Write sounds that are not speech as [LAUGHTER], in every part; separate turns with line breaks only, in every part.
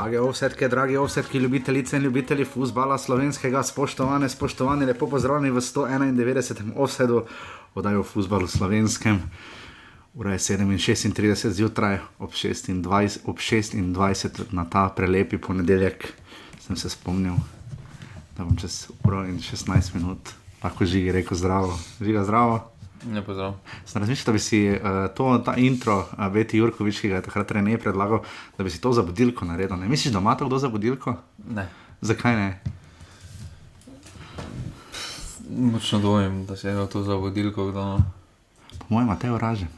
Drage ovsetke, dragi ovsetki, ljubitelice in ljubitelji futbola slovenskega, spoštovane, spoštovani, lepo pozdravljeni v 191. ovsedu oddajo futbalu slovenskem. Ura je 37 zjutraj, ob 26, ob 26 na ta prelepi ponedeljek sem se spomnil, da bom čez uro in 16 minut lahko žigi rekel zdravo. Žiga zdravo. Sem razmišljal, da bi si uh, to, ta intro, uh, Beti Jurkovič, ki ga je takrat René predlagal, da bi si to za budilko naredil. Ne misliš, da ima to kdo za budilko?
Ne.
Zakaj ne?
Močno dvomim, da se je to za vodilko kdo. no.
Po mojem, Matej Oražen.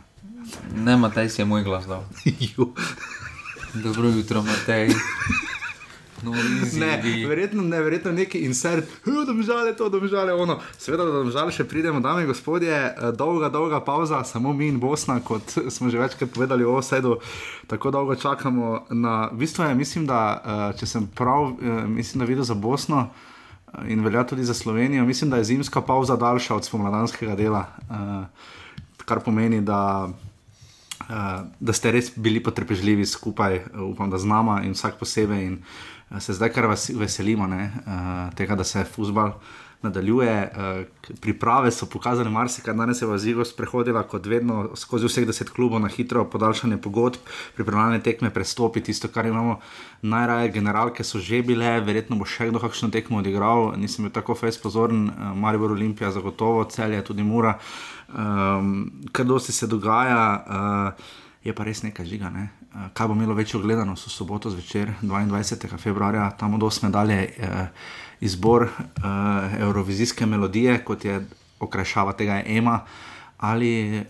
Ne, Matej si je moj glas dal. [LAUGHS] Dobro jutro, Matej. No,
Ne, verjetno ne, verjetno neki insert, da bi žale to, da bi žale ono. Seveda, da bi žale še pridemo, dame in gospodje, eh, dolga, dolga pauza, samo mi in Bosna, kot [LAUGHS] smo že večkrat povedali o sedu, tako dolgo čakamo na. Bistvu je, mislim, da eh, če sem prav, eh, mislim, da videl za Bosno. In velja tudi za Slovenijo. Mislim, da je zimska pauza daljša od spomladanskega dela, uh, kar pomeni, da, uh, da ste res bili potrpežljivi skupaj, upam, da z nama in vsak posebej. Se zdaj kar veselimo ne, uh, tega, da se futbal nadaljuje. Uh, k- priprave so pokazale marsikaj, danes je Vazigo sprehodila kot vedno skozi vseh deset klubov na hitro podaljšanje pogodb, pripravljalne tekme, prestopi, tisto, kar imamo najraje, generalke so že bile, verjetno bo še kdo kakšno tekmo odigral, nisem bil tako fez pozoren, uh, Maribor Olimpija zagotovo, celje tudi Mura, um, kar dosti se dogaja. Uh, Je pa res nekaj žiga. Ne? Eh, Kaj bo imelo večjo gledanost v soboto zvečer, 22. februarja, tam od 8. dalje eh, izbor eh, Eurovizijske melodije, kot je okrajšava tega je Ema ali eh,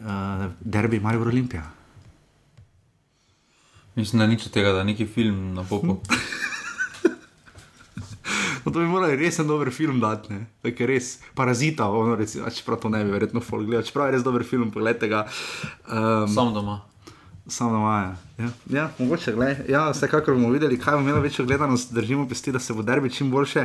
derbi Maribor Olimpija.
Mislim, da nič od tega, da neki film na popu. [LAUGHS]
No, to bi morali res en dober film dati, ne? tako je res parazita, ono recimo, a čeprav to ne bi verjetno folk gledal, čeprav je res dober film, pogledajte ga. Um,
Sam doma.
Samo maja. Ja, ja mogoče, gled. Ja, vsekakor bomo videli, kaj bo imelo večjo gledanost. Držimo pesti, da se bo derbi čim boljše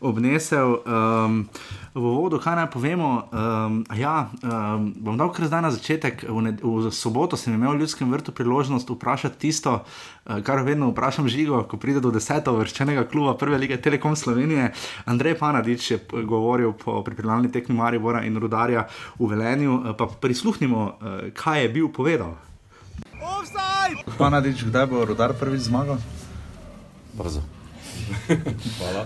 obnesel. Um, v vodu, kaj naj povemo? Um, ja, um, bom dal kar zdaj na začetek. V, ned, v soboto sem imel v ljudskem vrtu priložnost vprašati tisto, uh, kar vedno vprašam žigo, ko pride do desetega vrščenega kluba Prve lige Telekom Slovenije. Andrej Panadič je govoril po pripravljalni tekmi Maribora in Rudarja v Velenju. Uh, pa prisluhnimo, uh, kaj je bil povedal. Panadič, kdaj bo rodar prvič zmagal?
Brzo. [LAUGHS] Hvala.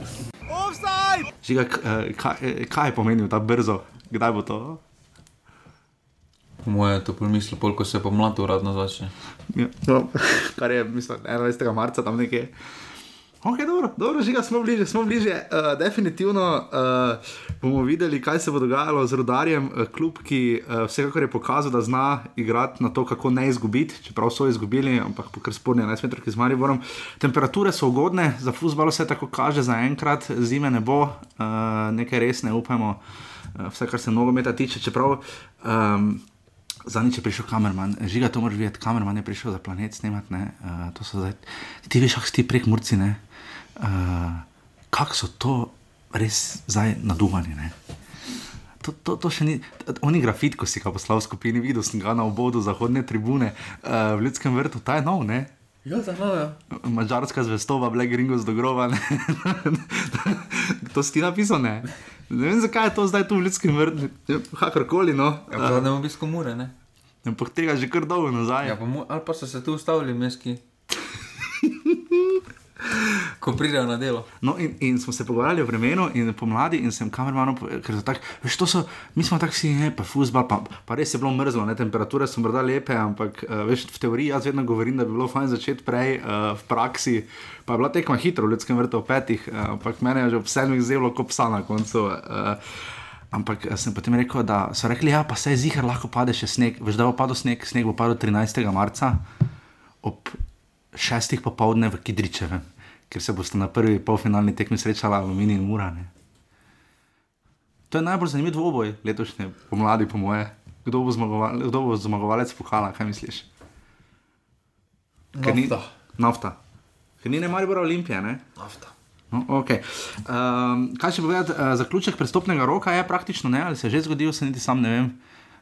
Žiga, k- eh, kaj, eh, kaj je pomenil ta brzo? Kdaj bo to?
Po moje je to pomislo, koliko se pomlad uradno začne.
Ja, no, [LAUGHS] kar je, mislim, 21. marca tam nekje. Ok, dobro, dobro, žiga, smo bliže, smo bliže. Uh, definitivno uh, bomo videli, kaj se bo dogajalo z rodarjem. Uh, klub, ki uh, vsekakor je pokazal, da zna igrati na to, kako ne izgubiti, čeprav so izgubili, ampak po kar sporni 11 metrov z Mariborom. Temperature so ugodne, za futbol vse tako kaže, za enkrat zime ne bo, uh, nekaj res ne upamo, uh, vse kar se nogometa tiče. Čeprav um, Zadnjič je prišel kamerman, žiga to moraš videti, kamerman je prišel za planet snemati. Uh, to so zdaj, ti veš, si ti prek murci, ne. Uh, kako so to res zdaj naduvani, ne. To, to, to še ni, oni grafit, ko si ga poslal v skupini, videl sem ga na obodu zahodne tribune uh, v ljudskem vrtu, ta je nov, ne.
Ja, da, no, ja.
Mačarska zvestoba, Black Ringo z Dogrova. [LAUGHS] to si ti napisal, ne. Ne vem, zakaj je to zdaj tu v ljudskem vrtu, kakorkoli, no.
Ja, ne obisko mure, ne?
Ampak tega že kar dolgo nazaj.
Ja, pa mu, ali pa so se tu ustavili meski. Ko pridejo na delo.
No, in, in smo se pogovarjali o vremenu in pomladi, in sem kamermanu povedal, ker so tako, veš, so, mi smo tako vsi, ne, pa fusbal, pa, pa res je bilo mrzlo, ne, temperature so morda lepe, ampak uh, veš, v teoriji jaz vedno govorim, da bi bilo fajn začeti prej, uh, v praksi, pa je bila tekma hitro v ljudskem vrtu v petih, uh, ampak mene je že ob sedmih zelo kot psa na koncu. Uh, Ampak sem potem rekel, da so rekli, da ja, se je zihar lahko pade še sneg. Veš, da bo padel sneg, sneg bo padel 13. marca ob 6. popovdne v Kidričevem, ker se boste na prvi polfinalni tekmi srečali Aluminij in Murane. To je najbolj zanimiv dvoboj letošnje pomladi, po moje. Kdo bo, zmagoval, kdo bo zmagovalec pokala, kaj misliš? Ker ni-
Nafta.
Nafta. Ker ni ne Maribora Olimpija, ne?
Nafta.
No, okay. um, kaj še povedati, uh, zaključek prestopnega roka je praktično ne, ali se je že zgodil, se niti sam ne vem.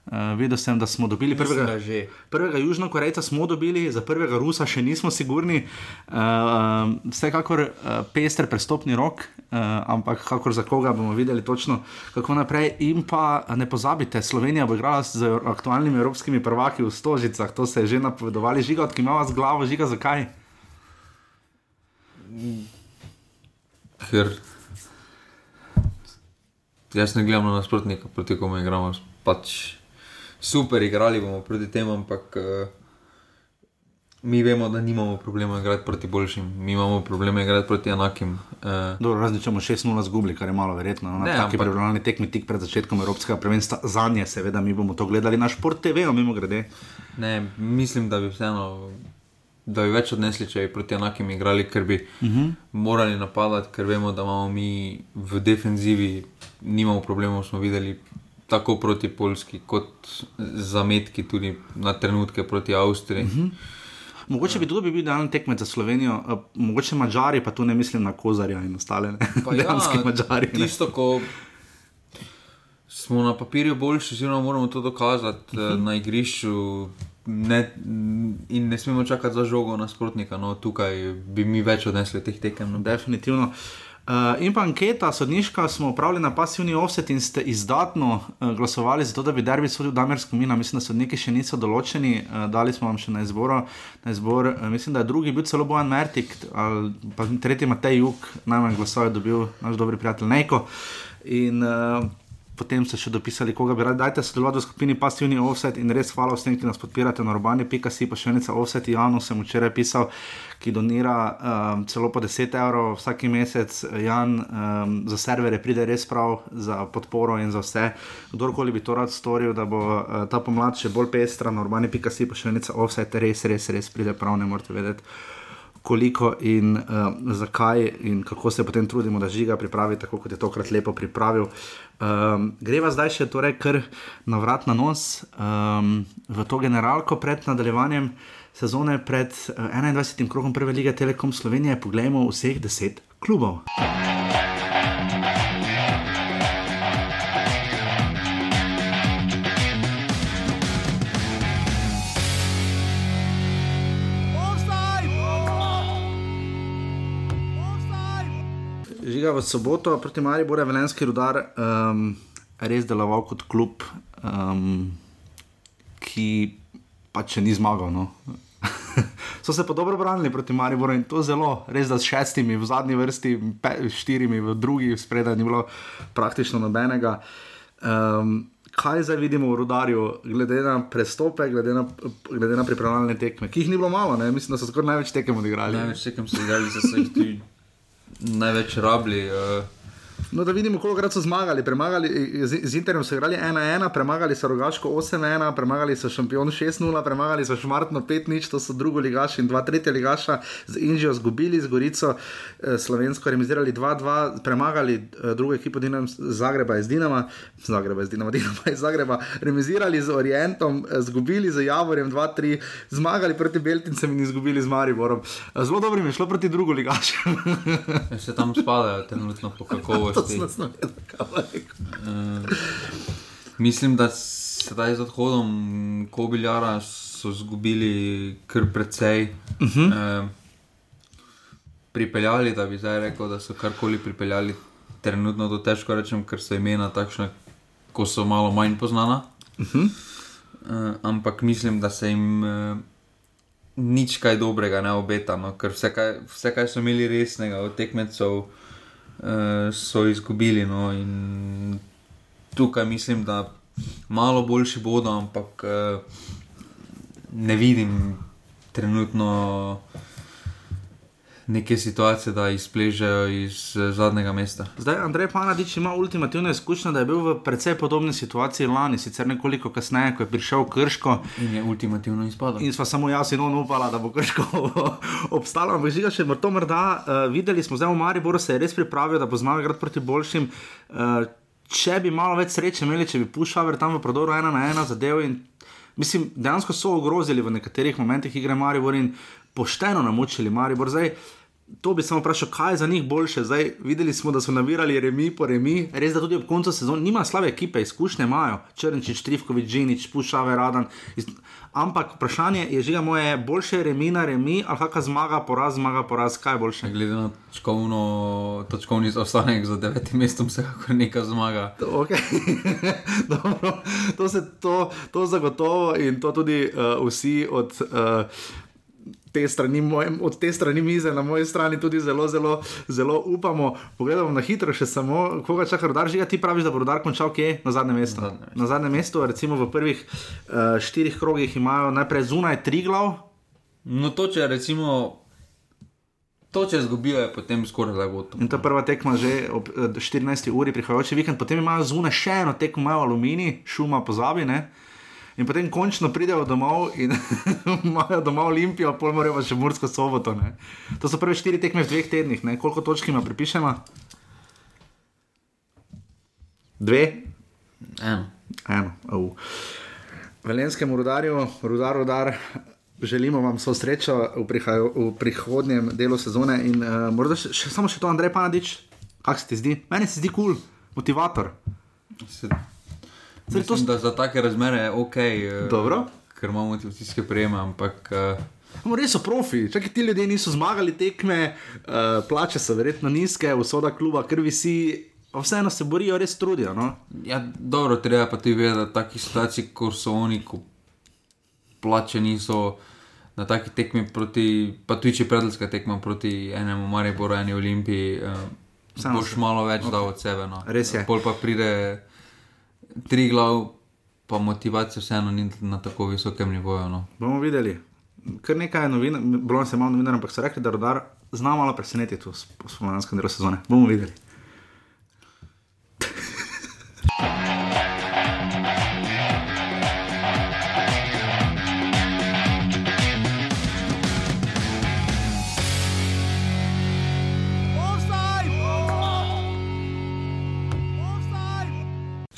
Uh, videl sem, da smo dobili prvega,
Mislim, že.
prvega Južnokorejca, smo dobili, za prvega Rusa še nismo sigurni. Uh, vsekakor uh, pester prestopni rok, uh, ampak kakor za koga bomo videli točno, kako naprej. In pa eh, ne pozabite, Slovenija bo igrala z aktualnimi evropskimi prvaki v Stožicah, to se je že napovedovali, žiga, ki ima vas glavo, žiga, zakaj?
Ker jaz ne gledam na nasprotnika, proti komu igramo. Pač super igrali bomo proti tem, ampak uh, mi vemo, da nimamo problema igrati proti boljšim, mi imamo probleme igrati proti enakim. Uh,
Dobro, razen če bomo 6-0 zgubili, kar je malo verjetno. No, Na taki pripravljalni tekmi tik pred začetkom Evropskega prvenstva, za nje seveda mi bomo to gledali na Šport TV, mimo grede.
ne, mislim, da bi vseeno. Da bi več odnesli, če bi proti enakim igrali, ker bi uh -huh. morali napadati, ker vemo, da imamo mi v defenzivi, nimamo problemov, smo videli tako proti Poljski, kot zametki tudi na trenutke proti Avstriji. Uh -huh.
Mogoče bi tudi bil idealen tekmec za Slovenijo, mogoče Mačari, pa tu ne mislim na Kozarja in ostale, ne. [LAUGHS] dejanski Mačari. ne.
ja, Tisto, ko smo na papirju boljši, oziroma moramo to dokazati uh -huh. na igrišču. Ne, in ne smemo čakati za žogo nasprotnika, no tukaj bi mi več odnesli teh tekem. No.
Definitivno. Uh, in pa anketa sodniška smo upravili na pasivni offset in ste izdatno uh, glasovali za to, da bi derbi sodil Damersko mina. Mislim, da sodniki še niso določeni, uh, dali smo vam še na izbor. Na izbor uh, mislim, da je drugi bil celo Bojan Mertik, ali pa tretji Matej Juk, najmanj glasov je dobil naš dobri prijatelj Nejko. In uh, potem ste še dopisali, koga bi radi. Dajte sodelovati v skupini Pasivni offset in res hvala vsem, ki nas podpirate na urbani.si, pa še enica offset. Janu sem včeraj pisal, ki donira um, celo po 10 evrov vsak mesec. Jan um, za servere pride res prav, za podporo in za vse. Kdorkoli bi to rad storil, da bo uh, ta pomlad še bolj pestra na urbani.si, pa še enica offset, res, res, res pride prav, ne morete vedeti koliko in uh, zakaj, in kako se potem trudimo, da žiga pripravi tako, kot je tokrat lepo pripravil. Um, greva zdaj še torej kar na vrat na nos um, v to generalko pred nadaljevanjem sezone, pred uh, 21. krogom Prve lige Telekom Slovenije. Poglejmo vseh deset klubov. Žiga v soboto proti Mariboru je Velenski rudar um, res deloval kot klub, um, ki pač še ni zmagal. No. [LAUGHS] so se pa dobro branili proti Mariboru in to zelo, res da s šestimi v zadnji vrsti, pe, štirimi v drugi, spredaj ni bilo praktično nobenega. Um, kaj zdaj vidimo v rudarju, glede na prestope, glede na, glede na pripravljalne tekme, ki jih ni bilo malo, ne? mislim, da so skoraj največ tekem odigrali.
Največ tekem so igrali, so se jih tudi največ rabili. Uh,
No, da vidimo, koliko krat so zmagali. Premagali, z, z Interjem so igrali 1-1, premagali so Rogaško 8-1, premagali so Šampion 6-0, premagali so Šmartno 5-0, to so drugo ligaša in dva tretja ligaša, z Inžijo zgubili, z Gorico eh, slovensko remisirali 2-2, premagali eh, drugo ekipo Dinam, Zagreba iz Dinama, Zagreba iz Dinama, [LAUGHS] Dinama iz Zagreba, remisirali z Orientom, eh, zgubili z Javorjem 2-3, zmagali proti Beltincem in izgubili z Mariborom. Eh, Zelo dobro jim je šlo proti drugo ligašu.
se tam spadajo trenutno po kakovosti.
Nas navedel, kaj.
Uh, mislim, da sedaj z odhodom Kobiljara so izgubili kar precej. Uh -huh. uh, pripeljali, da bi zdaj rekel, da so karkoli pripeljali, trenutno to težko rečem, ker so imena takšna, ko so malo manj poznana. Uh -huh. uh, ampak mislim, da se jim. Uh, Nič kaj dobrega ne obeta, no, ker vse kaj, vse, kaj so imeli resnega od tekmecev, uh, so izgubili. No, tukaj mislim, da malo boljši bodo, ampak uh, ne vidim trenutno neke situacije, da izpležejo iz uh, zadnjega mesta.
Zdaj, Andrej Panadič ima ultimativno izkušnjo, da je bil v precej podobni situaciji lani, sicer nekoliko kasneje, ko je prišel Krško.
In je ultimativno izpadel.
In sva samo jaz in on upala, da bo Krško [LAUGHS] obstalo. Ampak žiga še to morda uh, videli smo, zdaj v Mariboru se je res pripravil, da bo znal igrati proti boljšim. Uh, če bi malo več sreče imeli, če bi pušal tam v prodoru ena na ena zadev. In, mislim, dejansko so ogrozili v nekaterih momentih igre Maribor in pošteno namučili Maribor. Zdaj, To bi samo vprašal, kaj je za njih boljše. Zdaj, videli smo, da so navirali remi po remi, res da tudi ob koncu sezone nima slabe ekipe, izkušnje imajo, Črnčič, Trivkovič, Džinič, Pušave, Radan. Iz... Ampak vprašanje je, že moje, boljše je remi na remi, ali kakšna zmaga, poraz, zmaga, poraz, kaj je boljše.
Glede na točkovno, točkovni zaostanek za devetim mestom, se lahko neka zmaga.
Okay. [LAUGHS] Dobro, to se to, to zagotovo in to tudi uh, vsi od. Uh, te strani, mojem, od te strani mize, na moji strani tudi zelo, zelo, zelo upamo. Pogledamo na hitro, še samo, koga čaka rodar, že ti praviš, da bo rodar končal kje? Na zadnjem mestu. Na zadnjem mestu, na zadnjem mestu recimo v prvih uh, štirih krogih imajo najprej zunaj tri glav.
No, to če recimo. To, če izgubijo, je potem skoraj da gotovo.
In to je prva tekma že ob 14. uri prihajajoči vikend, potem imajo zunaj še eno tekmo, imajo aluminij, šuma pozabi. Ne? In potem končno pridejo domov in [LAUGHS] imajo doma Olimpijo, pol morajo pa še Mursko soboto. Ne? To so prve štiri tekme v dveh tednih, ne? koliko točk ima pripišemo? Dve?
Eno.
Eno. Oh. Velenskemu rudarju, rudar, rudar. Želimo vam vso srečo v, prihaj, v prihodnjem delu sezone. In uh, morda še, še, samo še to, Andrej Panadič, kako se ti zdi? Meni se zdi kul, cool, motivator.
Se... Mislim, to... Za take razmere je ok,
uh,
ker imamo motivacijske prejeme, ampak.
Uh... Res so profi, če ti ljudje niso zmagali tekme, uh, plače so verjetno nizke, vsoda kluba, krvi si, vseeno se borijo, res trudijo. No?
Ja, dobro, treba pa ti vedeti, da taki situaciji, ko so oni, ko plače niso na taki tekmi, proti, pa tudi če predlska tekma proti enemu Mariboru, eni Olimpiji, uh, boš malo več okay. dal od sebe. No.
Res je.
Pol pa pride tri glav, pa motivacija vseeno ni na tako visokem nivoju. No.
Bomo videli. Kar nekaj je novinarjev, bilo se malo novinarjev, ampak so rekli, da rodar zna malo presenetiti v spomladanskem delu sezone. Bomo videli.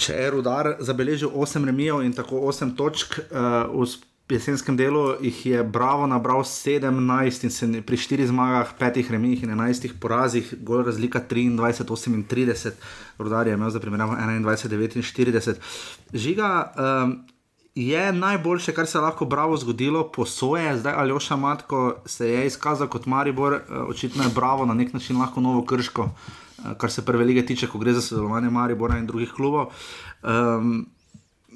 Če je rudar zabeležil 8 remijev in tako 8 točk uh, v jesenskem delu, jih je Bravo nabral 17 in se pri 4 zmagah, 5 remijih in 11 porazih, gor razlika 23-38, rudar je imel za primerjavo 21-49. Žiga. Um, Je najboljše, kar se je lahko bravo zgodilo, posoje, zdaj Aljoša Matko se je izkazal kot Maribor, očitno je bravo na nek način lahko novo krško, kar se prve lige tiče, ko gre za sodelovanje Maribora in drugih klubov. Um,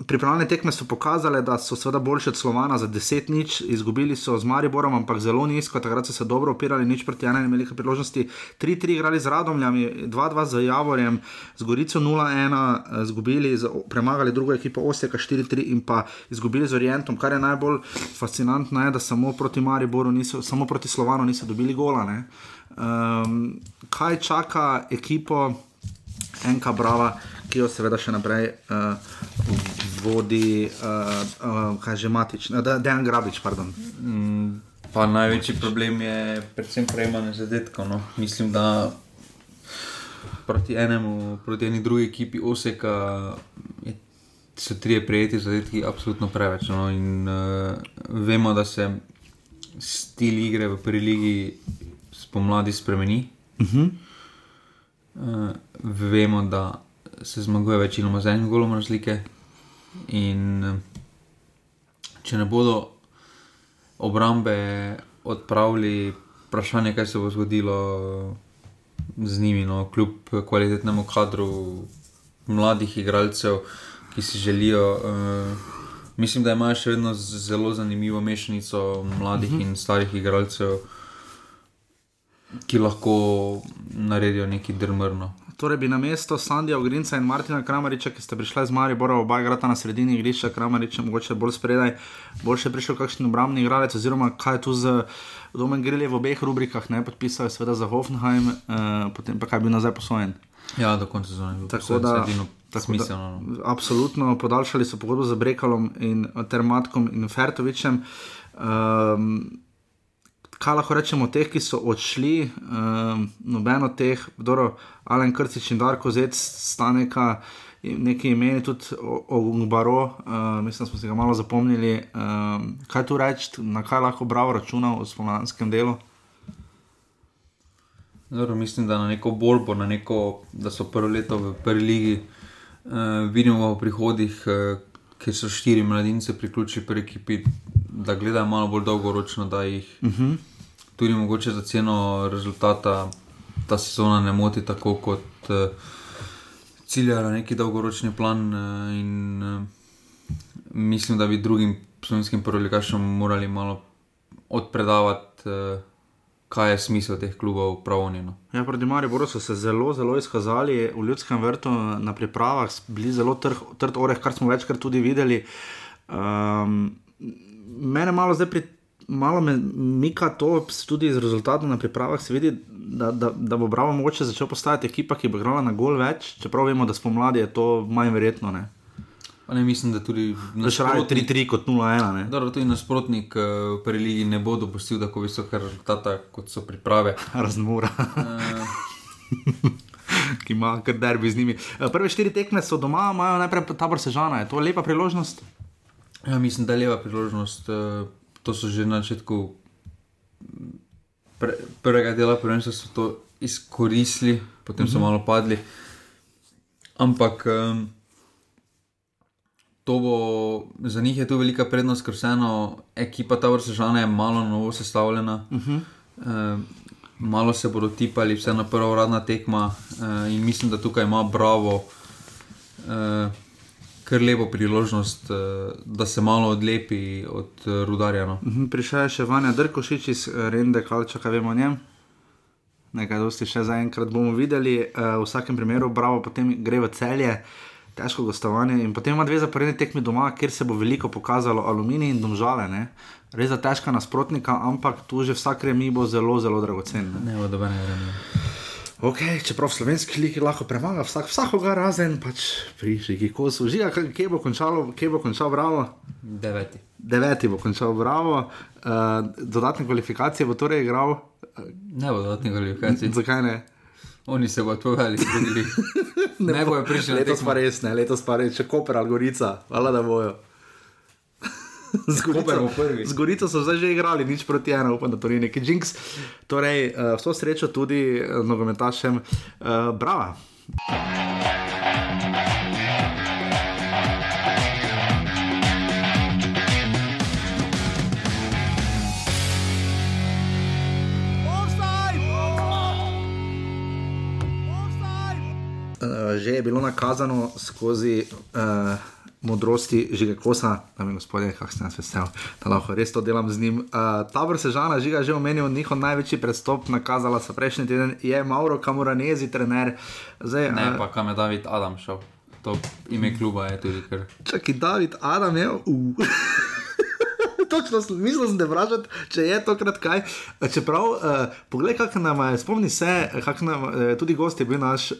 Pripravljene tekme so pokazale, da so seveda boljše od Slovana za 10 nič, izgubili so z Mariborom, ampak zelo nizko, takrat so se dobro opirali, nič proti in imeli priložnosti. 3-3 igrali z Radomljami, 2-2 z Javorjem, z Gorico 0-1, eh, izgubili, premagali drugo ekipo Oseka 4-3 in pa izgubili z Orientom. Kar je najbolj fascinantno, je, da samo proti Mariboru, niso, samo proti Slovanu niso dobili gola. Ne? Um, kaj čaka ekipo, enka brava, ki jo seveda še naprej uh, vodi, uh, uh, kaj že matično, da je en grabič.
Mm, pa največji problem je predvsem prejemanje zadetkov. No. Mislim, da proti enemu, proti eni drugi ekipi Oseka. Je, So tri prejeti zadetki, absolutno preveč. No? In, uh, vemo, da se stil igre v prvi legi spomladi spremeni. Uh -huh. uh, vemo, da se zmaguje večinoma z enim golom razlike. In uh, če ne bodo obrambe odpravili, vprašanje, kaj se bo zgodilo z njimi, no, kljub kvalitetnemu kadru mladih igralcev, ki si želijo. Uh, Mislim, da imajo še vedno zelo zanimivo mešanico mladih uh mhm. -huh. in starih igralcev. Ki lahko naredijo nekaj drmrno.
Torej bi na mesto Sandija Ogrinca in Martina Kramariča, ki sta prišla iz Maribora, oba igrata na sredini igrišča, Kramarič je mogoče bolj spredaj, bolj še prišel kakšen obrambni igralec, oziroma kaj je tu z Domen Grilje v obeh rubrikah, ne podpisal je seveda za Hoffenheim, eh, potem pa kaj bi nazaj posvojen.
Ja, do konca sezone.
Tako da,
tako da no.
absolutno podaljšali so pogodbo z Brekalom in Termatkom in Fertovičem. Um, kaj lahko rečemo, teh, ki so odšli, um, nobeno teh, dobro, Alen Krcič in Darko Zec, sta neka. Nekaj imeni tudi o Baro, uh, mislim, da smo se ga malo zapomnili. Um, kaj tu reči, na kaj lahko bravo računa v spomladanskem delu?
Dobro, mislim, da na neko borbo, na neko, da so prvo leto v prvi ligi, uh, vidimo v prihodih, uh, ker so štiri mladince priključili pri ekipi, da gledajo malo bolj dolgoročno, da jih uh -huh. Tudi mogoče za ceno rezultata ta sezona ne moti tako kot uh, cilja na neki dolgoročni plan. Uh, in, uh, mislim, da bi drugim slovenskim prolikašom morali malo odpredavati. Uh, kaj je smisel teh klubov, pravno.
Ja, proti Mariboru so se zelo, zelo izkazali v ljudskem vrtu na pripravah, bili zelo trd, trd oreh, kar smo večkrat tudi videli. Um, mene malo zdaj pri. Malo me mika to, tudi iz rezultatov na pripravah se vidi, da, da, da bo Bravo mogoče začel postajati ekipa, ki bo igrala na gol več, čeprav vemo, da smo mladi, je to manj verjetno. Ne?
Ne, mislim, da tudi
nasprotnik, 3-3 kot 0-1.
Dobro, tudi nasprotnik uh, v prvi ligi ne bo dopustil tako visoke rezultate, kot so priprave. [LAUGHS]
Razmora. Uh. [LAUGHS] Ki ima kar derbi z njimi. Eh, prve štiri tekme so doma, imajo najprej tabor sežana. Je to lepa priložnost?
Ja, mislim, da je lepa priložnost. To so že na začetku pre, prvega dela, prvenstva so to izkoristili, potem so uh mhm. -huh. malo padli. Ampak. Um, to bo za njih je to velika prednost, ker vseeno ekipa ta vrsta je malo novo sestavljena. Uh -huh. e, malo se bodo tipali, vse na prva uradna tekma e, in mislim, da tukaj ima bravo. E, Ker lepo priložnost, da se malo odlepi od rudarja. No.
Mhm, prišel je še Vanja Drkošič iz Rende, kaj če kaj vemo o njem. Nekaj dosti še zaenkrat bomo videli. V vsakem primeru, bravo, potem gre v celje. Težko gostovanje. In potem ima dve zaporedni tekmi doma, kjer se bo veliko pokazalo, aluminij in domžale. Ne? Res za težka nasprotnika, ampak tu že vsak remi bo zelo, zelo dragocen.
Ne, ne, ne, ne, ne.
Okay, čeprav slovenski lik lahko premaga vsak, vsakoga razen, pač prišli, ki ko so užili, kje bo končalo, kje bo končal bravo?
Deveti.
Deveti bo končal bravo, uh, dodatne kvalifikacije bo torej igral.
Ne bo dodatne kvalifikacije. [LAUGHS]
Zakaj ne?
Oni se bodo povedali, da [LAUGHS] ne, ne bojo prišli.
Letos pa res ne, letos pa res, če koper ali gorica, hvala da bojo. [LAUGHS] Z Gorico so zdaj že igrali, nič proti ena, upam, da to ni neki jinx. Torej, uh, vso srečo tudi uh, nogometašem, uh, brava. že je bilo nakazano skozi uh, modrosti žige kosa, da mi gospodje, kako sem vesel, da lahko res to delam z njim. Uh, tabor Sežana, žiga že omenil, njihov največji predstop, nakazala so prejšnji teden, je Mauro Kamuranezi, trener.
Zdaj, ne, uh, pa kam je David Adam šel. To ime kluba je tudi kar.
Čakaj, David Adam je. Uh. [LAUGHS] točno, mislil da vprašati, če je to krat kaj. Čeprav, uh, poglej, kako nam je, spomni se, nam je tudi gost je bil naš uh,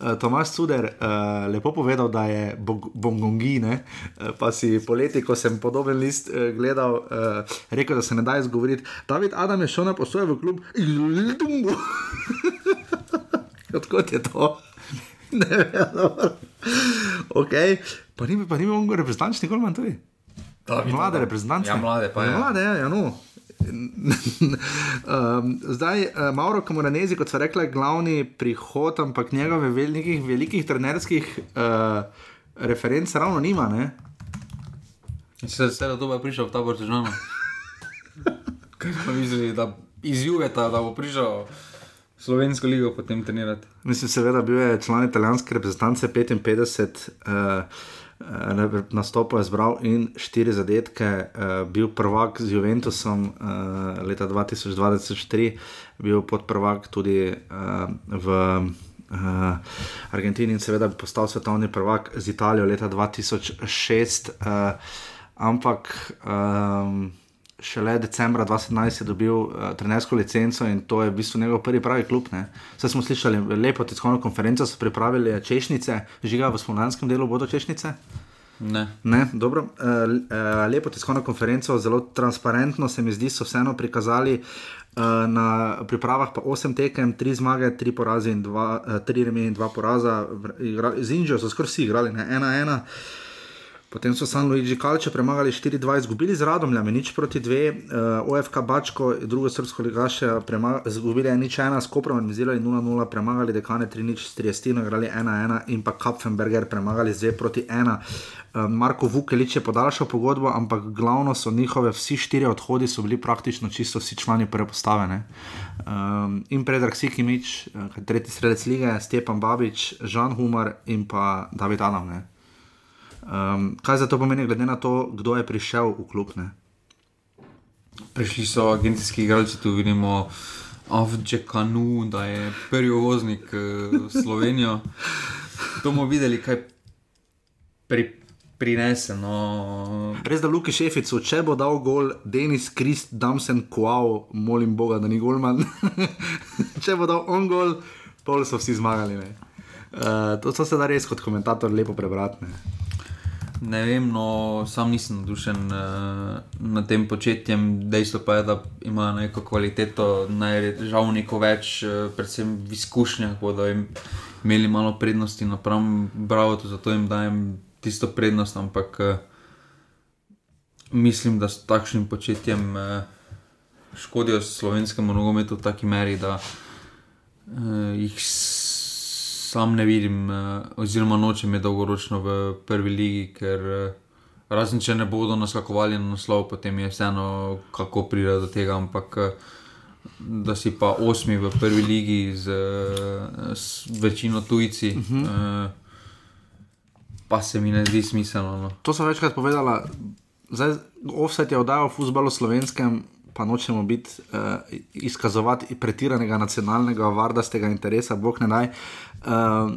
uh, Tomaš Suder, uh, lepo povedal, da je bongongi, uh, pa si poleti, ko sem podoben list uh, gledal, uh, rekel, da se ne da izgovoriti. David Adam je šel na posoje v klub in zelo dumbo. [LAUGHS] Odkot je to? [LAUGHS] ne vem, okay. pa ni bi mogel reprezentančni kolman tudi. Mlade reprezentante.
Ja, mlade pa je.
Ja. Mlade, ja, ja no. [LAUGHS] um, zdaj, uh, Mauro Kamoranezi, kot so rekli, je glavni prihod, ampak njegove velikih, velikih trenerskih uh, referenc ravno nima. Ne?
Se je da to bo prišel v ta vrh država. Kaj smo mislili, da izjuveta, da bo prišel slovensko ligo potem trenirati?
Mislim, seveda, bil je član italijanske reprezentance 55. Uh, Eh, nastopil je zbral in štiri zadetke, uh, bil prvak z Juventusom uh, leta 2023, bil podprvak tudi uh, v uh, Argentini in seveda bi postal svetovni prvak z Italijo leta 2006, uh, ampak um, šele decembra 2017 je dobil uh, trenersko licenco in to je v bistvu njegov prvi pravi klub. Vse smo slišali, lepo tiskovno konferenco so pripravili češnjice, žiga v spomladanskem delu bodo češnjice.
Ne.
Ne, dobro, uh, uh, lepo tiskovno konferenco, zelo transparentno se mi zdi, so vseeno prikazali uh, na pripravah pa 8 tekem, 3 zmage, 3 poraze in 2 uh, remi in 2 poraza. Z Indijo so skoraj vsi igrali, 1-1. Potem so San Luigi Kalče premagali 4-2, izgubili z Radomljami, nič proti 2, uh, OFK Bačko, drugo srpsko ligaše, izgubili nič 1, Skopro organizirali 0-0, premagali dekane 3-0, s Triestino igrali 1-1 in pa Kapfenberger premagali 2 proti 1. Uh, Marko Vukelič je podaljšal pogodbo, ampak glavno so njihove vsi štiri odhodi so bili praktično čisto vsi člani prve postave. Um, in Predrag Sikimič, tretji sredec lige, Stepan Babič, Žan Humar in pa David Adam. Ne? Um, kaj za to pomeni, glede na to, kdo je prišel v klub? Ne?
Prišli so agencijski igralci, tu vidimo Avdže Kanu, da je prvi uvoznik uh, Slovenijo. [LAUGHS] To bomo videli, kaj pri, prinese. No.
Res da Luki Šeficu, če bo dal gol Denis Krist, Damsen Kuau, molim Boga, da ni golman. [LAUGHS] če bo dal on gol, pol so vsi zmagali. Uh, to so se da res kot komentator lepo prebrati.
Ne vem, no, sam nisem navdušen uh, nad tem početjem. Dejstvo pa je, da ima neko kvaliteto, žal neko več, uh, predvsem v izkušnjah, bodo imeli malo prednosti napram Bravo, zato jim dajem tisto prednost, ampak uh, mislim, da s takšnim početjem uh, škodijo slovenskemu nogometu v taki meri, da uh, jih sam ne vidim, uh, oziroma nočem je dolgoročno v prvi ligi, ker uh, razen če ne bodo naskakovali na naslov, potem je vseeno, kako pride do tega. Ampak uh, da si pa osmi v prvi ligi z, z večino tujci. Uh -huh. uh, Pa se mi ne zdi smiselno. No.
To sem večkrat povedala. Offset je oddajal v futbalu slovenskem, pa nočemo biti uh, izkazovati pretiranega nacionalnega, vardastega interesa, bog ne daj. Uh,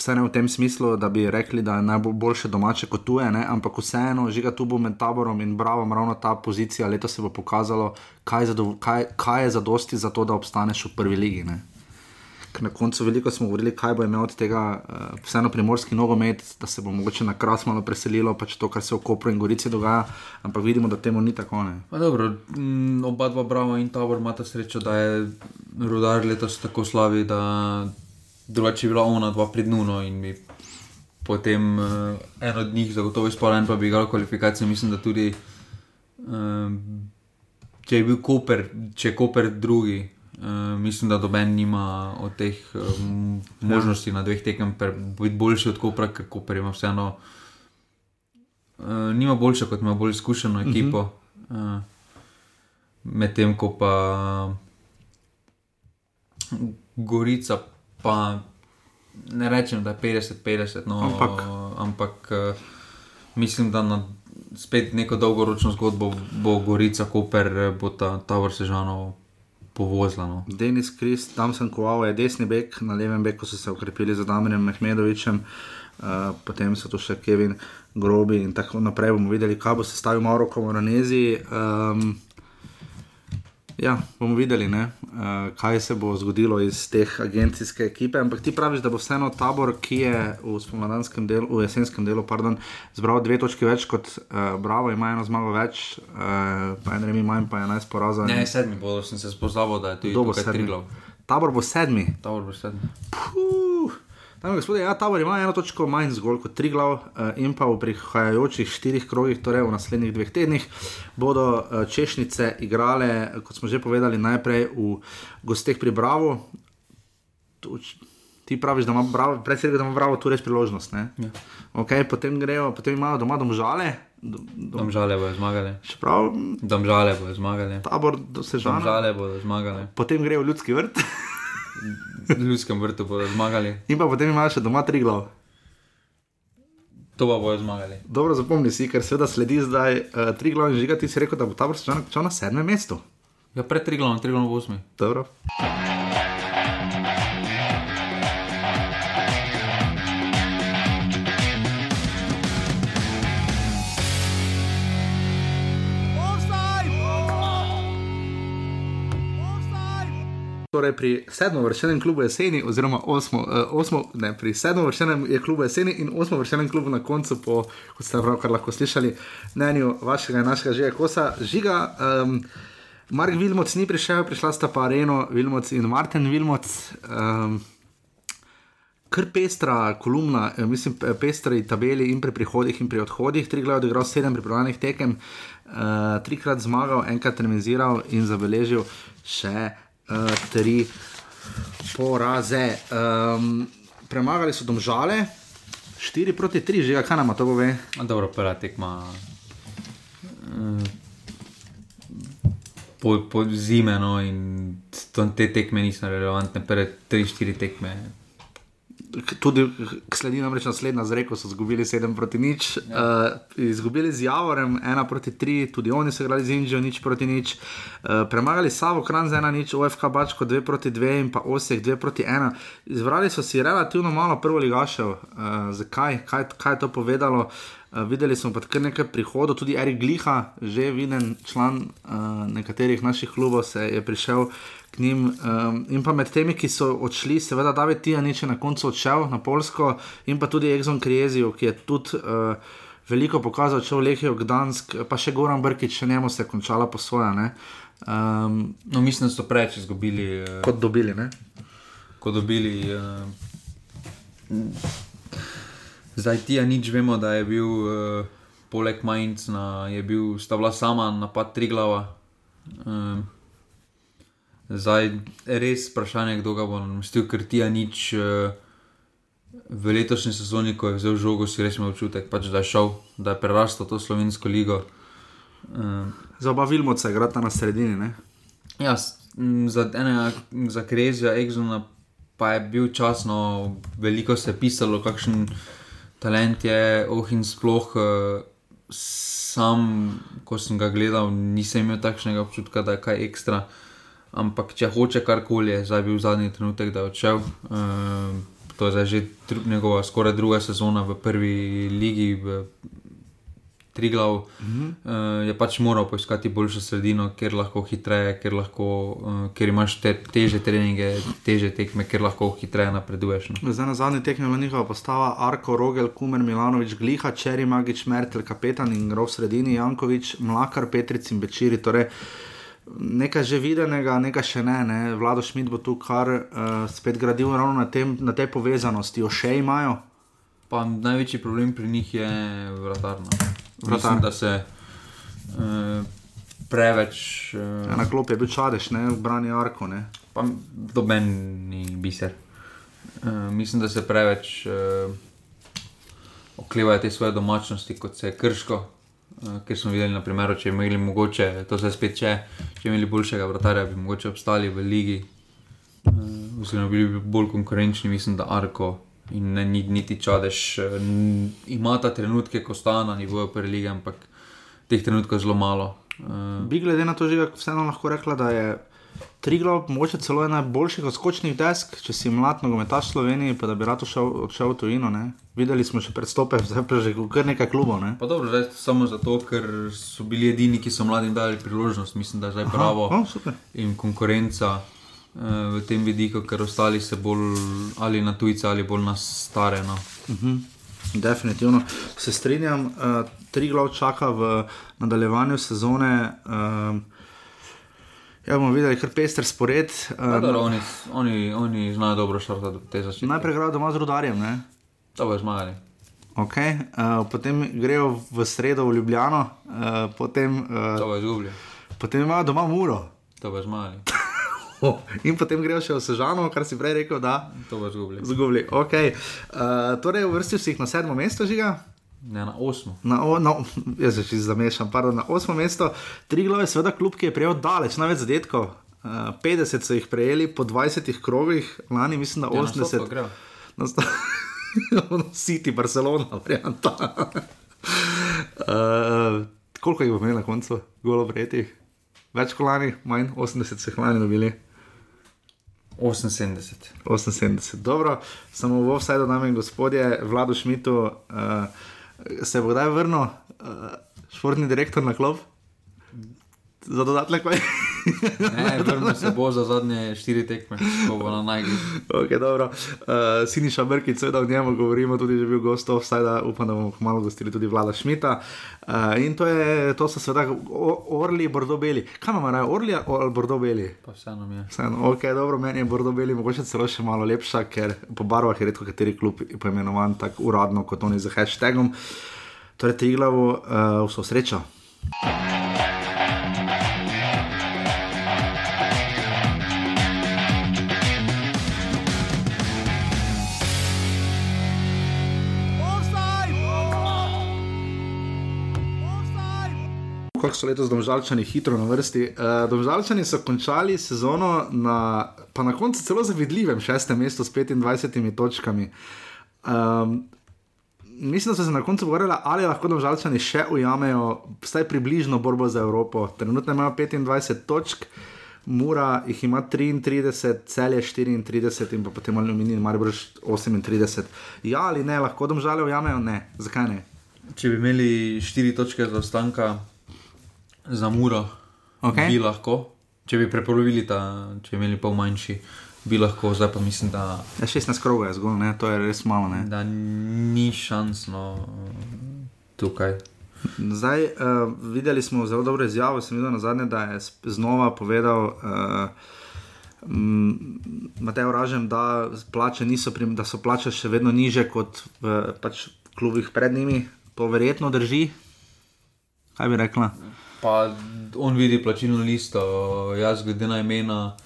Vse ne v tem smislu, da bi rekli, da je najboljše domače kot tuje, ne? ampak vseeno, žiga tu bo med taborom in bravo, ravno ta pozicija. Leto se bo pokazalo, kaj, zado, kaj, kaj je za dosti za to, da obstaneš v prvi ligi. Ne? na koncu veliko smo govorili, kaj bo imel od tega, uh, vseeno primorski nogomet, da se bo mogoče na kras malo preselilo, pač to, kar se v Kopru in Gorici dogaja, ampak vidimo, da temu ni tako.
Dobro, m, oba dva Bravo in Tabor imata srečo, da je rudar letos tako slavi, da drugače bila ona dva pred Nuno in bi potem uh, en od njih zagotovo izpolnjen, pa bi igal kvalifikacije. Mislim, da tudi. Uh, Če je bil Koper, če je Koper drugi, Uh, mislim, da doben nima od teh um, možnosti na dveh tekem, biti boljši od Kopra, ker Koper ima vseeno. Uh, nima boljše, kot ima bolj izkušeno mhm. ekipo. Uh -huh. uh, Medtem ko pa Gorica, pa ne rečem, da je 50-50, no, ampak, ampak uh, mislim, da na spet neko dolgoročno zgodbo bo Gorica, Koper, bo ta Tower Sežanov povozila. No.
Denis Krist, tam sem koval, je desni bek, na levem beku so se ukrepili z Damirom Mehmedovičem, uh, potem so tu še Kevin Grobi in tako naprej. bomo videli, kaj bo se stavil Mauro Komoranezi. Um, Ja, bomo videli, uh, kaj se bo zgodilo iz te agencijske ekipe. Ampak ti praviš, da bo vseeno tabor, ki je v spomladanskem delu, v jesenskem delu, pardon, zbral dve točki več kot uh, Bravo, ima eno zmago več, uh, pa eno remi manj, pa enajst porazov.
Ne, sedmi bodo, sem se spoznal, da je to
dobro. Tabor bo sedmi.
Tabor bo sedmi.
Puh. Dame, gospodje, ja, Tabor ima eno točko manj zgolj kot tri glav uh, in pa v prihajajočih štirih krogih, torej v naslednjih dveh tednih, bodo uh, češnice igrale, kot smo že povedali, najprej v gosteh pri Bravo. Tuč, ti praviš, da ima Bravo, predvsej, da ima Bravo tu res priložnost. Ja. Okay, potem grejo, potem imajo doma domžale.
Domžale bodo zmagali.
Čeprav,
domžale bodo zmagali.
Tabor se že.
Domžale bodo zmagali.
Potem grejo v ljudski vrt. [LAUGHS]
v ljudskem vrtu bodo zmagali.
In pa potem imaš še doma tri glav.
To pa bodo zmagali.
Dobro, zapomni si, ker seveda sledi zdaj uh, tri glav in žiga, ti si rekel, da bo ta vrsta na sedmem mestu.
Ja, pred tri glav, tri glav v osmi.
Dobro. Torej pri sedmem vršenem klubu jeseni, oziroma osmo, uh, osmo, ne, pri sedmem vršenem je klubu jeseni in osmo vršenem klubu na koncu, po, kot ste pravkar lahko slišali, mnenju vašega in našega žiga kosa. Žiga, um, Mark Vilmoc ni prišel, prišla sta pa Areno, Vilmoc in Martin Vilmoc. Um, kar pestra kolumna, eh, mislim, pe- pestri tabeli in pri prihodih in pri odhodih. Tri glavne odigral sedem pripravljenih tekem, uh, trikrat zmagal, enkrat remiziral in zabeležil še uh, tri poraze. Um, premagali so domžale, 4 proti 3, že kaj nam to pove?
A Dobro, prva tekma. eh, Po, po zime, no, in te tekme niso relevantne, prve 3-4 tekme.
Tudi sledi namreč naslednja z reko, so izgubili 7 proti nič, ja. uh, izgubili z Javorem 1 proti 3, tudi oni so igrali z Indijo nič proti nič, uh, premagali Savo Kran z 1 nič, OFK Bačko 2 proti 2 in pa Osijek 2 proti 1. Izbrali so si relativno malo prvo ligašev, uh, zakaj, kaj, kaj je to povedalo. Uh, videli smo pa kar nekaj prihodov, tudi Erik Gliha, že viden član uh, nekaterih naših klubov, se je prišel k njim. Um, in pa med temi, ki so odšli, seveda David Tijanič je na koncu odšel na Polsko, in pa tudi Exxon Krijezijo, ki je tudi uh, veliko pokazal, če v Lehijo Gdansk, pa še Goran Brkič, še njemu se je končala posoja, ne? um,
No, mislim, da so preveč izgubili. eh,
kot dobili. Ne?
ko dobili. Uh, zdaj ti ja nič vemo, da je bil uh, poleg Mainz, na, je bil sta bila sama napad tri glava. Um, zdaj res vprašanje, kdo ga bo namestil, ker ti ja nič. Uh, V letošnji sezoni, ko je vzel žogo, si res imel občutek, pač, da je šel, da je prerastel to slovensko ligo. Um,
Za oba Vilmoca igrata na sredini. Ne?
Ja, za enega, za Krezija, Exona, pa je bil čas, no, veliko se je pisalo, kakšen talent je, oh in sploh. eh, Sam, ko sem ga gledal, nisem imel takšnega občutka, da je kaj ekstra. Ampak, če hoče karkoli, je zdaj bil zadnji trenutek, da je odšel. Um, to je zdaj že njegova skoraj druga sezona v prvi ligi, v Triglav, uh -huh. uh, je pač moral poiskati boljšo sredino, kjer lahko hitreje, kjer, lahko, uh, kjer imaš te, teže treninge, teže tekme, kjer lahko hitreje napreduješ. No.
Zdaj na zadnji tekmi bila njihova postava Arko, Rogel, Kumer, Milanovič, Gliha, Čeri, Magič, Mertel, kapetan in v sredini, Jankovič, Mlakar, Petric in Bečiri. Torej, nekaj že videnega, nekaj še ne. ne. Vlado Šmit bo tu kar uh, spet gradil ravno na, tem, na tej povezanosti. Jo še imajo.
Pa največji problem pri njih je vratarno.
Vratar.
Mislim, da se uh, preveč. Uh,
Na klopi je bil čadež, ne, v brani Arko. Ne.
pa doben ni biser. Uh, mislim, da se preveč uh, oklevajo te svoje domačnosti, kot se je krško. Uh, ker smo videli, na primer, če imeli mogoče, to se spet če, če imeli boljšega vratarja, bi mogoče obstali v ligi, uh, oziroma bili bi bolj konkurenčni, mislim, da Arko in ne, ni- niti Čadež uh, n- ima ta trenutke, ko sta na nivoju prve lige, ampak teh trenutkov je zelo malo. Uh,
Bi glede na to že vseeno lahko rekla, da je Triglav mogoče celo ena boljših odskočnih desk, če si mlad nogometaš v Sloveniji, pa da bi rad odšel, odšel v tujino. Ne? Videli smo še predstope, [LAUGHS] zdaj pa že kar nekaj klubov. Ne?
Pa dobro, zdaj samo zato, ker so bili edini, ki so mladim dali priložnost, mislim, da je zdaj pravo
O, super.
in konkurenca uh, v tem vidiku, ker ostali se bolj ali na tujce ali bolj na stare. No.
Definitivno se strinjam. Uh, tri glav čaka v nadaljevanju sezone. Uh, ja, bomo videli, kar pester spored. Uh,
Dobro, oni, oni, oni znajo dobro štartati te začetke.
najprej grejo doma z rudarjem. Ne?
To bo zmagali.
Okay. Uh, potem grejo v sredo v Ljubljano, uh, potem,
To
uh,
bo izgubili.
potem imajo doma muro.
To bo zmagali. [LAUGHS]
In potem grejo še v Sežano, kar si prej rekel, da
To bo izgubili.
zgubili. Okay. Uh, torej, uvrstil si jih na sedmo mesto, žiga.
Ne na osmo.
Na, o, na, [LAUGHS] jaz se čisto zamešam, pardon, na osmo mesto. Tri glave, seveda, klub, ki je prejel daleč, največ zadetkov. Uh, 50 so jih prejeli po 20 krogih, lani mislim, da
Ja, na
80.
stotko grejo.
Na sto- [LAUGHS] Ono City, Barcelona, varianta. uh, [LAUGHS] koliko jih bo imel na koncu, golo prejetih? Več kot lani, manj, 80 so jih lani dobili.
78.
78. Dobro, samo v vsaj do nami, gospodje, Vlado Šmitu, uh, se bo kdaj vrnil, uh, športni direktor na klop? Za dodatne kaj.
Ne, [LAUGHS] vrnil se bo za zadnje štiri tekme, ko bo na najgli.
Okay, dobro. uh, Siniša Brkic, seveda o njemu govorimo, tudi že bil gost, vsaj da upam, da bomo malo gostili tudi Vlada Šmita. Uh, in to, je, to so seveda Orli, Bordobeli. Kaj imamo raje, Orli ali Bordobeli?
Pa vseeno mi je.
Vseeno, ok, dobro, meni je Bordobeli mogoče celo še malo lepša, ker po barvah je redko kateri klub poimenovan tako uradno kot oni z hashtagom. Torej, Triglavu, uh, vso srečo. Kako so letos domžalčani hitro na vrsti. Uh, domžalčani so končali sezono na, pa na koncu celo zavidljivem šestem mestu s 25 točkami. Um, mislim, da so se na koncu pogovarjali, ali lahko domžalčani še ujamejo vsaj približno borbo za Evropo. Trenutno imajo 25 točk. Mura jih ima 33, cel je 34 in potem aluminij, ali boš 38. Ja ali ne, lahko domžale ujamejo? Ne, zakaj ne?
Če bi imeli štiri točke zaostanka za muro,
Okej.
bi lahko, če bi prepolovili ta, če bi imeli pol manjši, bi lahko, zdaj pa mislim, da,
Ja, 16 krogov je zgolj, ne? to je res malo. Ne?
da ni šans no, tukaj.
Zdaj, uh, videli smo zelo dobro izjavo, sem videl na zadnje, da je znova povedal uh, Matej Ražem, da, prim, da so plače še vedno niže kot v pač, klubih pred njimi. To verjetno drži. Kaj bi rekla?
Pa on vidi plačilno listo, jaz glede na imena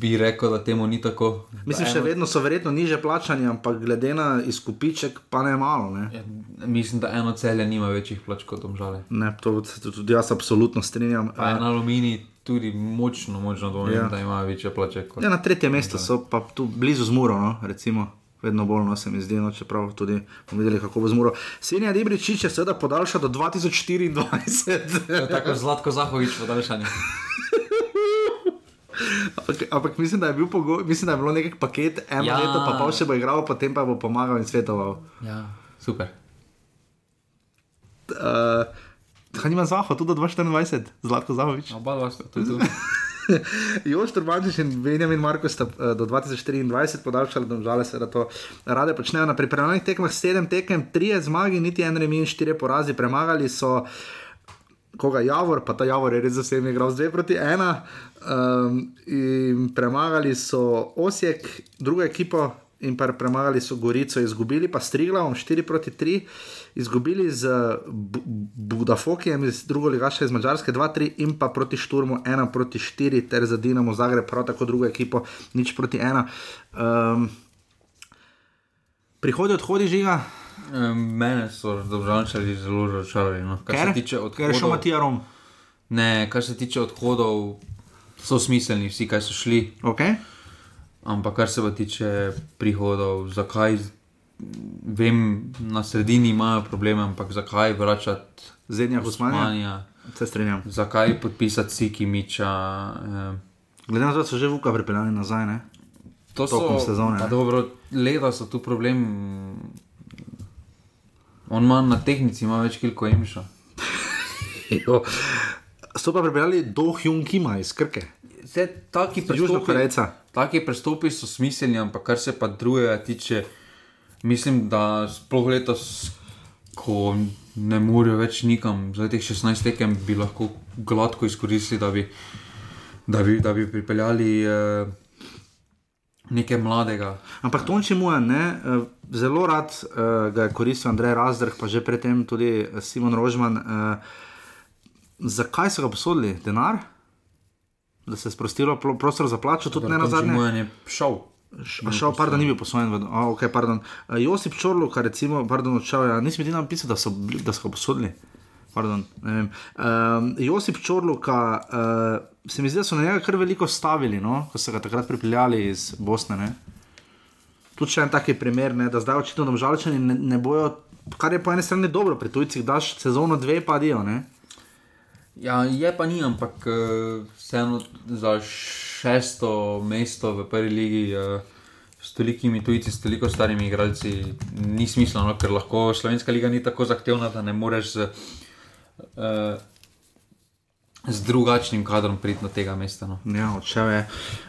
bi rekel, da temu ni tako.
Mislim, še vedno so verjetno niže plačani, ampak glede na izkupiček, pa ne malo. Ne?
Ja, mislim, da eno celje nima večjih plač kot omžale.
Ne, to se tudi jaz absolutno strinjam.
Pa je na aluminij tudi močno, močno dvomim,
Ja.
da ima večje plače kot
Ja, na tretje mesto so pa tu blizu zmuro, no, recimo. Vedno bolj no, se mi zdi, no, čeprav tudi bomo videli, kako bo zmuro. Senja Dibričič je seveda podaljša do 2024.
Tako [LAUGHS] Zlatko Zahovič podaljšanje. [LAUGHS]
ampak, ampak mislim, da je, bil pogoj, mislim, da je bilo nekaj paket, eno ja. Leto pa pol še bo igral, potem pa bo pomagal in svetoval.
Ja, super.
Uh, Kaj nima Zaho, tudi do 2024, Zlatko Zahovič.
Oba dva sta tudi tu. [LAUGHS]
Jož Turbančič in Benjamin Marko sta uh, do 2024 podaljšali, da žale se, da to rade počnejo. Na pripravljenih tekmah sedem tekem, tri zmagi, niti en remi in štiri porazi, premagali so koga Javor, pa ta Javor je res za vsemi igral z 2 proti 1. Um, in premagali so Osijek, drugo ekipo. In pa premagali so Gorico, izgubili pa s Triglavom 4 proti 3, izgubili z Bu- Budafokijem iz druge ligaše iz Mačarske 2-3 in pa proti Šturmu 1 proti 4, ter za Dinamo Zagreb, prav tako drugo ekipo nič proti 1. Um, prihodi odhodi žiga,
Mene so državljani zelo razočarali. No. Kar
ker,
se tiče
ker je šel
odhodov,
Matija Rom.
ne, kar se tiče odhodov, so smiselni vsi, kaj so šli.
Okay?
Ampak kar se pa tiče prihodov, zakaj, vem, na sredini imajo probleme, ampak zakaj vračati
Zenja Husmanja,
Osmanja,
se strinjam.
zakaj podpisati Siki Miča. Eh,
Glede na to, da so že vuka pripeljali nazaj, ne?
to
Tokom sezone.
Dobro, leta so tu problem. On ima na tehnici ima več kil kot Emša. [LAUGHS]
Jo. So pa pripeljali do Hyun Kima iz Krke,
Vse taki prestopi,
Korejca.
taki prestopi so smiselni, ampak kar se pa drugega tiče, mislim, da sploh letos, ko ne morejo več nikam, za teh 16 tekem bi lahko gladko izkoristili, da bi, da bi, da bi pripeljali eh, nekaj mladega.
Ampak Tonči Mujan, ne, eh, zelo rad uh, ga je koristil Andrej Razdrh, pa že predtem tudi eh, Simon Rožman. Uh, zakaj so ga posodili? Denar? Da se je sprostilo prostor za plačo, tudi ne na zadnje.
Mojan je šel.
A šel, pardon, ni bil posvojen. A, okay, pardon. Josip Čorluka, recimo, pardon, odšel, ja, nisem ti napisal, da so, da so ga posodili. Pardon, ne vem. um, Josip Čorluka, uh, se mi zdi, da so na njega kar veliko stavili, no? ko so ga takrat pripeljali iz Bosne. Ne? Tudi še en taki primer, ne, da zdaj očitno domžalčani ne, ne bojo, kar je po eni strani dobro, pri tujcih daš sezono dve, pa dijo.
Ja, je pa ni, ampak uh, vseeno za šesto mesto v prvi ligi uh, s tolikimi tujci, s toliko starimi igralci, ni smiselno, ker lahko slovenska liga ni tako zahtevna, da ne moreš z uh, z drugačnim kadrom priti do tega mesta. No.
Ja, odšel je.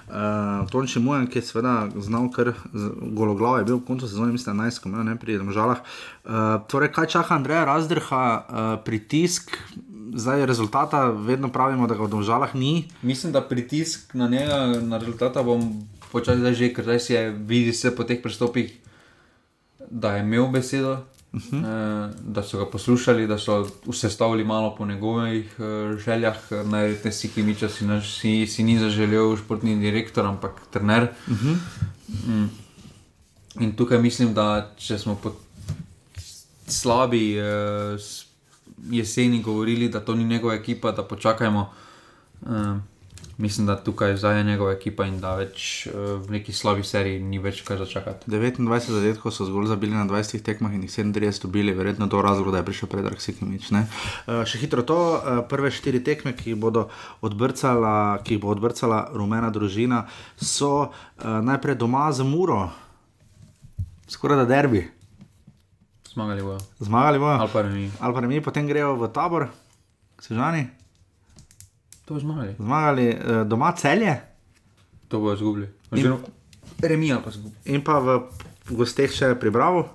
Uh, Tonči Mujan, ki je seveda znal, ker gologlav je bil v koncu sezone, mislim, 11, ko ne pri državah. Uh, torej, kaj čaka Andreja Razdrha, uh, pritisk, zdaj rezultata, vedno pravimo, da ga v državah ni.
Mislim, da pritisk na njega, na rezultata bom počasi že, ker zdaj se vidi se po teh prestopih, da je imel besedo. Uh -huh. eh, da so ga poslušali, da so vse stavili malo po njegovih eh, željah, najte si, ki miča si, si, si ni zaželel, športni direktor, ampak trener. Uh -huh. mm. In tukaj mislim, da če smo po slabi eh, jeseni govorili, da to ni njegova ekipa, da počakajmo. Eh, mislim, da tukaj zdaj je njegova ekipa in da več uh, v neki slabi seriji ni več kaj začakati.
29 zadetkov so zgolj zabili na 20 tekmah in jih 37 dobili, verjetno to razlog, da je prišel pred Arksikovič. Uh, eh, še hitro to, uh, prve štiri tekme, ki odbrcala, ki jih bo odbrcala rumena družina, so uh, najprej doma za Muro, skoraj da derbi.
Zmagali bojo.
Zmagali bojo.
Ali
pa ne mi, potem grejo v tabor, sežani.
To bo zmagali.
Zmagali uh, doma celje.
To bo izgubili. Remija pa izgubili.
In pa v, gosteh še pribravo.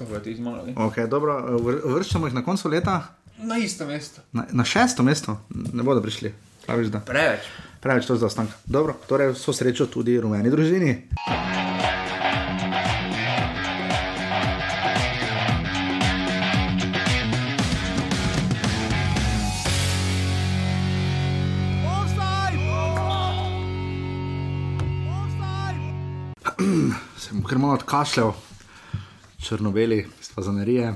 To bo ti zmagali.
Okay, dobro, eh, vrščamo jih na koncu leta.
Na isto mesto.
Na, na šesto mesto, ne bodo prišli. Praviš,
Preveč.
Preveč to za ostanek. Dobro, torej so srečo tudi rumeni družini. Malo odkašljal, črno-beli, stvazanerije.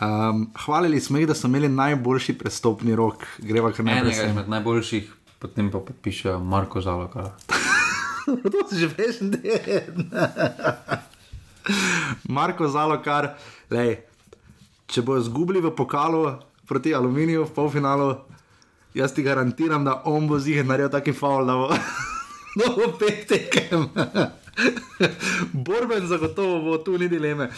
Um, hvalili smo jih, da so imeli najboljši prestopni rok, greva kar
naprej. Enega izmed najboljših, potem pa podpiše Marko Zalokar. [LAUGHS]
to si že da je. Marko Zalokar, lej, če bo izgubili v pokalu proti aluminiju v polfinalu, jaz ti garantiram, da on bo zihar naredil taki faul, da bo, [LAUGHS] da bo pet tekem. [LAUGHS] Borben zagotovo bo tu ni dileme.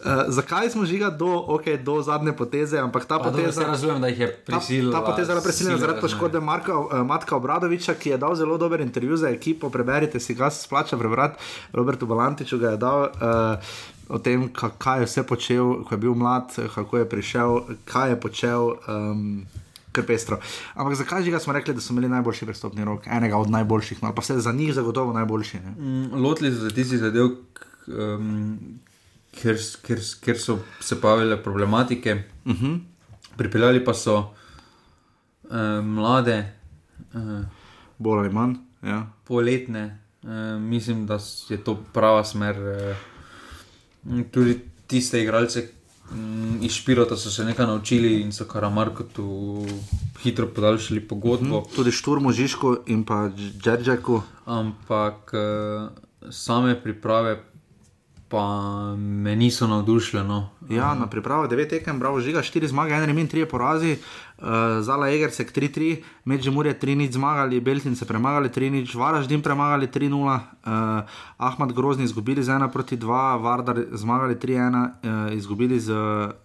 Uh, zakaj smo žiga do, okay, do zadnje poteze, ampak ta pa poteza.
Razumem, da jih je prisilila.
Ta, ta poteza je prisiljena zaradi poškodbe Marka, uh, Matka Obradoviča, ki je dal zelo dober intervju za ekipo. Preberite si, ga splača prebrati. Robertu Balantiču ga je dal. Uh, O tem, kaj je vse počel, ko je bil mlad, kako je prišel, kaj je počel. Um, kar pestro. Ampak zakaj že smo rekli, da so imeli najboljši prestopni rok, enega od najboljših, no, pa vse za njih zagotovo najboljši?
Mm, lotili so se tisti zadev, um, ker, ker, ker so se pojavile problematike, uh mhm. -huh. pripeljali pa so uh, mlade, uh,
bolj ali manj, ja.
poletne. Uh, mislim, da je to prava smer. Uh, tudi tiste igralce, Mm, iz Špirota so se nekaj naučili in so Karamarko tu hitro podaljšali pogodbo.
Mm, tudi Šturmo, Žižko in pa Džeržeku.
Ampak eh, same priprave pa me niso navdušile. No.
Ja, na pripravo 9 tekem, bravo, žiga 4 zmage, 1 remin, 3 porazi. Uh, Zala Egersek 3-3, Medžemurje 3-0 zmagali, Beltince premagali 3-0, Varaždin premagali 3-0, uh, eh, Ahmad Grozni izgubili z 1 proti 2, Vardar zmagali 3-1, uh, eh, izgubili z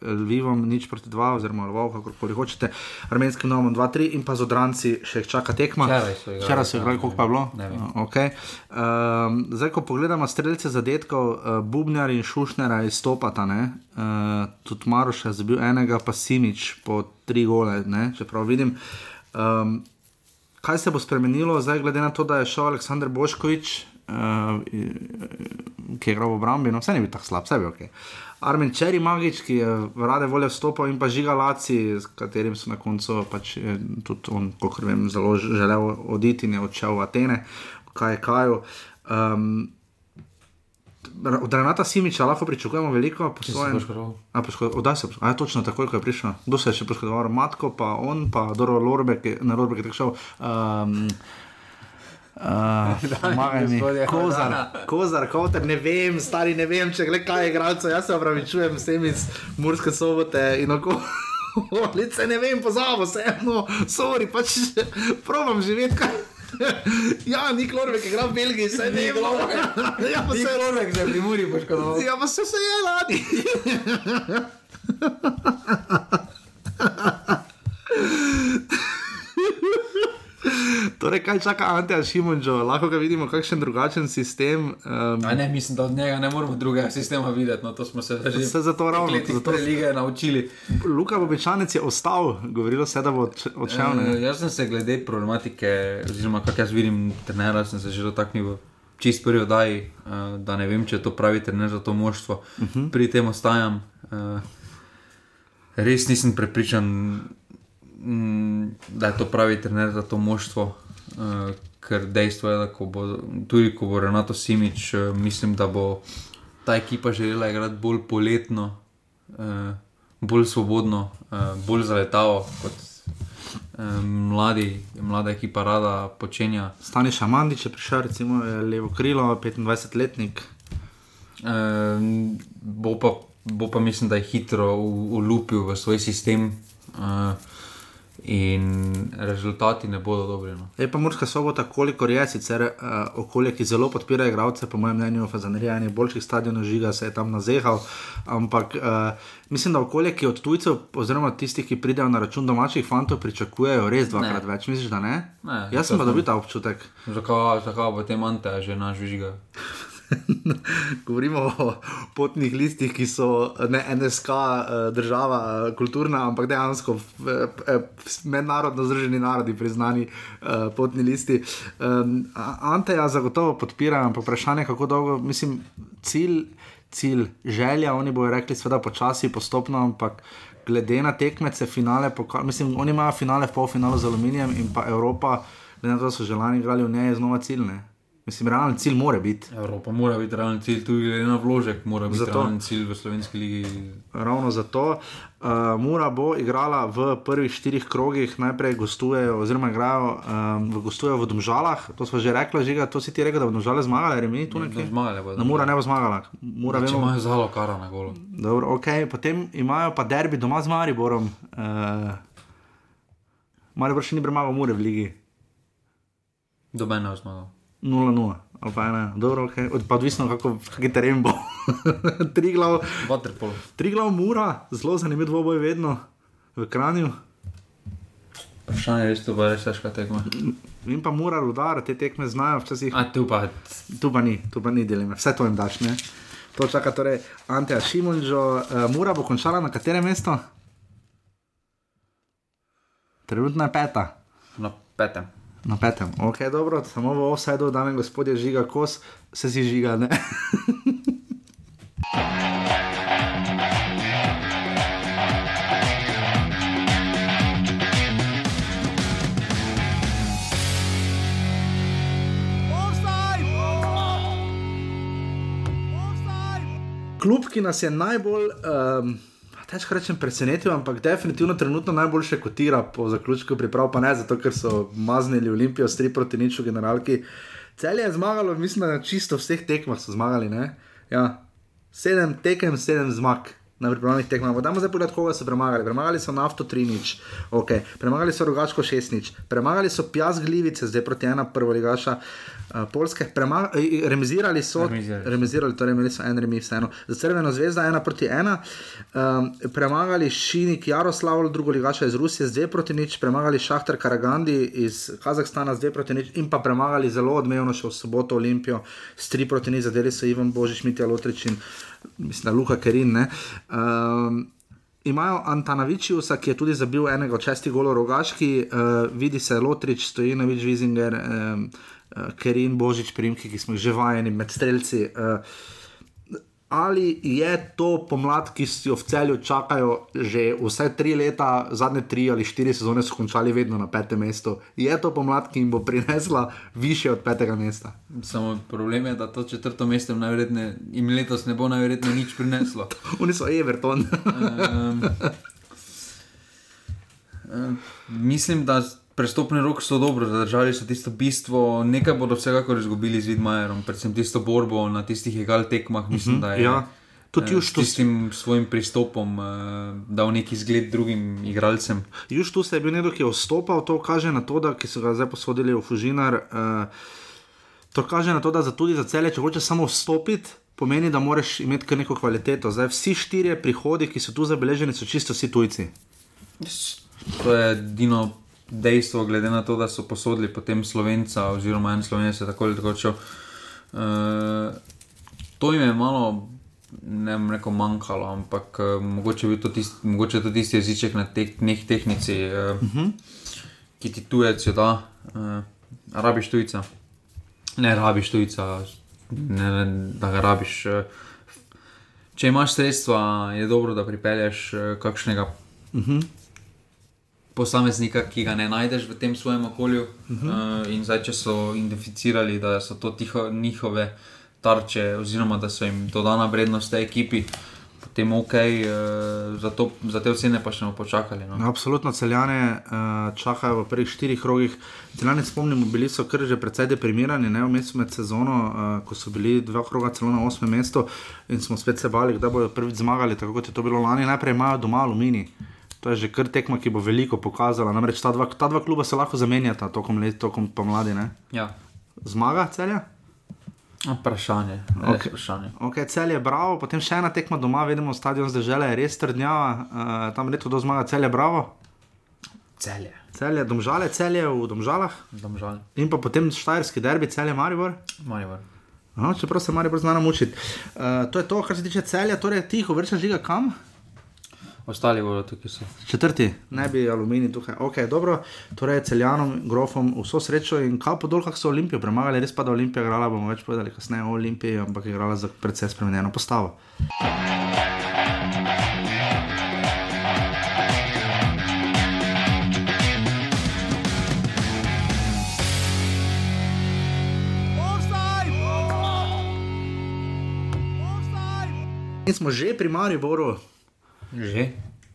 Lvivom nič proti 2, oziroma Lvov, kakorkoli hočete, armenskim novom 2-3 in pa z odranci še čaka tekma. Včeraj so igrali, koliko pa je bilo? Uh, okay. uh, zdaj, ko pogledamo streljce zadetkov, uh, Bubnjar in Šušnera izstopata, uh, tudi Maroš je zbil enega, pa Simič po tri gole, ne? čeprav vidim. Um, kaj se bo spremenilo, zdaj, glede na to, da je šel Aleksandr Boškovič, uh, ki je igral v obrambi, no vse ni bil tako slab, vse bil ok. Armin Čeri Magič, ki je rade volje vstopil, in pa Žiga Laci, s katerim so na koncu pač tudi on, kot vem, zelo želel oditi in je odšel v Atene, kaj je kaj. Um, od Renata Simiča lahko pričakujemo veliko,
po svojem.
Odaj se, a je točno tako, ko je prišel. Kdo se je še poškodoval? Matko, pa on, pa Doro Lorbe, ki je na Lorbe, ki je šel. Um, Uh, [LAUGHS] kozar, kozar, koter, ne vem, stari ne vem, če gledaj, kaj je igralcev. Jaz se opravičujem vsem iz Murske sobote in oko. Lice ne vem, pozabo se, no, sorry, pač [LAUGHS] probam živeti kaj. [LAUGHS] ja, ni klorbe, ki igra v Belgiji, se ne vem. [LAUGHS]
ja, pa se klorbe, ki je pri Muri poškodoval.
Ja, pa se se je lani. [LAUGHS] [LAUGHS] Torej, kaj čaka Ante Šimunčo, lahko ga vidimo, kakšen drugačen sistem. Um,
A ne, mislim, da od njega ne moramo drugega sistema videti. No, to smo se že
Se zato ravno,
leti
zato-
zato... lige naučili.
Luka Bobečanec je ostal, govorilo se, da bo odš- odšel. Ne.
jaz sem se glede problematike, oziroma kako jaz vidim trenera, sem se že dotaknil čist prvi oddaji, uh, da ne vem, če to pravi trener za to moštvo. Uh
Mhm.
-huh. Pri tem ostajam. Uh, res nisem prepričan, da je to pravi trener za to moštvo. Uh, ker dejstvo je, da ko bo, tudi ko bo Renato Simič, uh, mislim, da bo ta ekipa želela igrati bolj poletno, uh, bolj svobodno, uh, bolj zaletavo kot mladi, mlada ekipa rada počenja.
Stani Šamandič je prišel, recimo levo krilo, 25-letnik.
Uh, bo, pa, bo pa mislim, da je hitro ulupil v svoj sistem. Uh, In rezultati ne bodo dobri. No.
Je pa Murska sobota, kolikor je sicer uh, okolje, ki zelo podpira igralce, po mojem mnenju, Fazanerija, eni boljših stadionov žiga, se je tam nazehal. Ampak uh, mislim, da okolje, ki od tujcev, oziroma tistih, ki pridejo na račun domačih fantov, pričakujejo res dvakrat
Ne.
več. Misliš, da ne?
Ne,
Jaz sem pa dobil ta občutek.
Zakaj, bo te mante, že naš žiga? [LAUGHS]
Govorimo o potnih listih, ki so ne NSK, eh, država, eh, kulturna, ampak dejansko eh, mednarodno združeni narodi priznani potni listi. Um, Anteja zagotovo podpirajo, ampak vprašanje, kako dolgo, mislim, cilj, cilj, želja, oni bodo rekli, seveda počasi, postopno, ampak. Glede na tekmece, finale, poka- mislim, oni imajo finale v polfinalu z aluminijem in pa Evropa, glede na to, da so že lani igrali v njej, je znova ciljne. Mislim, realni cilj mora biti.
Evropa mora biti realni cilj, tudi glede na vložek, mora biti
Zato-
realni cilj v slovenski ligi.
Ravno zato uh, Mura bo igrala v prvih štirih krogih, najprej gostujejo, oziroma igrajo um, v, gostujejo v Domžalah. To smo že rekli, že to si ti rekel, da bo Domžale zmagale, ali mi tu nekje?
Zmagale bodo.
Na Mura ne bo zmagala. Mura
Če
vemo,
imajo zalo kara na golo.
dobro, okay. Potem imajo pa derbi doma z Mariborom. Uh, Maribor še ni premagal Mure v ligi.
Doben ne bo zmagal.
0-0. ali pa ena, dobro, okay. Od- pa odvisno, kako kaki teren bo. [LAUGHS] Tri glav,
Waterpolo.
tri glav mura, zelo zanimiv dvoboj vedno v Kranju.
Vprašanje je res, to bo res težka tekma.
In pa mora rudar, te tekme znajo, včasih.
A tu pa,
Tu pa ni, tu pa ni dileme, vse to jim daš. Ne? To čaka torej Anteja Šimunžo, uh, Mura bo končala na katerem mestu? Trenutno je peta.
na petem.
Na petem, ok, dobro, samo v offsajdu, dame in gospodje, žiga kos, se si žiga, ne. Klub, ki nas je najbolj, um, težko rečem, presenetil, ampak definitivno trenutno najboljše kotira po zaključku priprav, pa ne zato, ker so maznili Olimpijo s 3 proti niču generalki. Cel je zmagalo, mislim, na čisto vseh tekmah so zmagali. Ja, sedem tekem, sedem zmag. Na pripravljenih tekmah. Dajmo zdaj pogledati, koga so premagali. Premagali so nafto 3 nič, okay. premagali so rogačko 6 nič, premagali so pjas glivice, zdaj proti ena prvoligaša uh, Polske, Prema eh, remizirali so,
Remizirali.
remizirali, torej imeli so en remi vseeno. Za Crveno zvezdo ena proti ena, um, premagali Šinik Jaroslav, drugo ligaša iz Rusije z dve proti nič, premagali Šahtar Karagandi iz Kazahstana z dve proti nič in pa premagali zelo odmevno še v soboto Olimpijo s tri proti nič, zadeli so Ivan Božič, Mitja Lotrič in mislim, Luka Kerin. Um, Imajo Antanavičiusa, ki je tudi zabil enega od šestih golov rogaški, uh, vidi se Lotrič, Stojinovič, Vizinger, um, uh, Kerin, Božič, primki, ki smo jih že vajeni med streljci. Uh, ali je to pomlad, ki si jo v celju čakajo že vse tri leta, zadnje tri ali štiri sezone so končali vedno na petem mestu? Je to pomlad, ki jim bo prinesla više od petega mesta?
Samo problem je, da to četrto mesto jim letos ne bo najverjetneje nič prineslo. [LAUGHS]
Oni so Everton.
Um, um, mislim, da prestopni rok so dobro zadržali, so tisto bistvo, nekaj bodo vsekakor izgubili z Vidmajerom, predvsem tisto borbo na tistih egal tekmah. Mislim, da je
ja. Tudi
eh,
Juž
s
tu,
tistim svojim pristopom uh, dal neki zgled drugim igralcem.
Juž tu se je bil nekdo, ki je vstopal, to kaže na to, da ki so ga zdaj posodili v Fužinar. Uh, to kaže na to, da za, tudi za cele, če hočeš samo vstopiti. Pomeni, da moraš imeti kar neko kvaliteto. Zdaj, vsi štirje prihodi, ki so tu zabeleženi, so čisto vsi tujci.
To je Dino dejstvo, glede na to, da so posodili potem Slovenca, oziroma en Slovenec, tako ali tako šel. Uh, to jim je malo, ne vem, rekel, manjkalo, ampak uh, mogoče je to tisti, mogoče to tisti jeziček na teh nek tehnici, uh, uh -huh. ki ti tujec, da uh, rabiš tujca. Ne rabiš tujca, ne, ne, da ga rabiš. Uh, če imaš sredstva, je dobro, da pripelješ uh, kakšnega. Uh -huh posameznika, ki ga ne najdeš v tem svojem okolju. Uh -huh. uh, in zdaj, če so identificirali, da so to tiho, njihove tarče, oziroma da so jim dodana vrednost tej ekipi. Potem ok, uh, za, to, za te ocene pa še bomo počakali. No.
No, absolutno, celjane uh, čakajo v prvih štirih rogih. Celjane spomnimo, bili so kar že precej deprimirani, ne vmes med sezono, uh, ko so bili dva kroga celo na osmem mestu in smo spet se bali, da bodo prvič zmagali, tako kot je to bilo lani. Najprej imajo doma aluminij. To je že kar tekma, ki bo veliko pokazala. Namreč ta dva, ta dva kluba se lahko zamenjata, tokom let, tokom pomladi.
Ja.
Zmaga celja?
Vprašanje.
Okay.
vprašanje.
Okay, cel je bravo, potem še ena tekma doma, vidimo, stadion zdržele je res trdnjava, uh, tam leto do zmaga, cel je bravo.
Cel je.
Cel je, domžale, cel je v domžalah.
Domžal.
In pa potem štajerski derbi, cel je Maribor.
Maribor.
No, čeprav se Maribor zna namučiti. Uh, to je to, kar se tiče celja, torej tiho, vrča žiga kam.
Ostali bodo tukaj. So.
Četrti, ne bi aluminij tukaj. Okay, dobro, torej celjanom, grofom, vso srečo in kaj po dol, kako so Olimpijo premagali, res pa da Olimpija igrala, bomo več povedali kasneje o Olimpiji, ampak je igrala za precej spremenjeno postavo. Mi smo že pri Mariboru,
Že.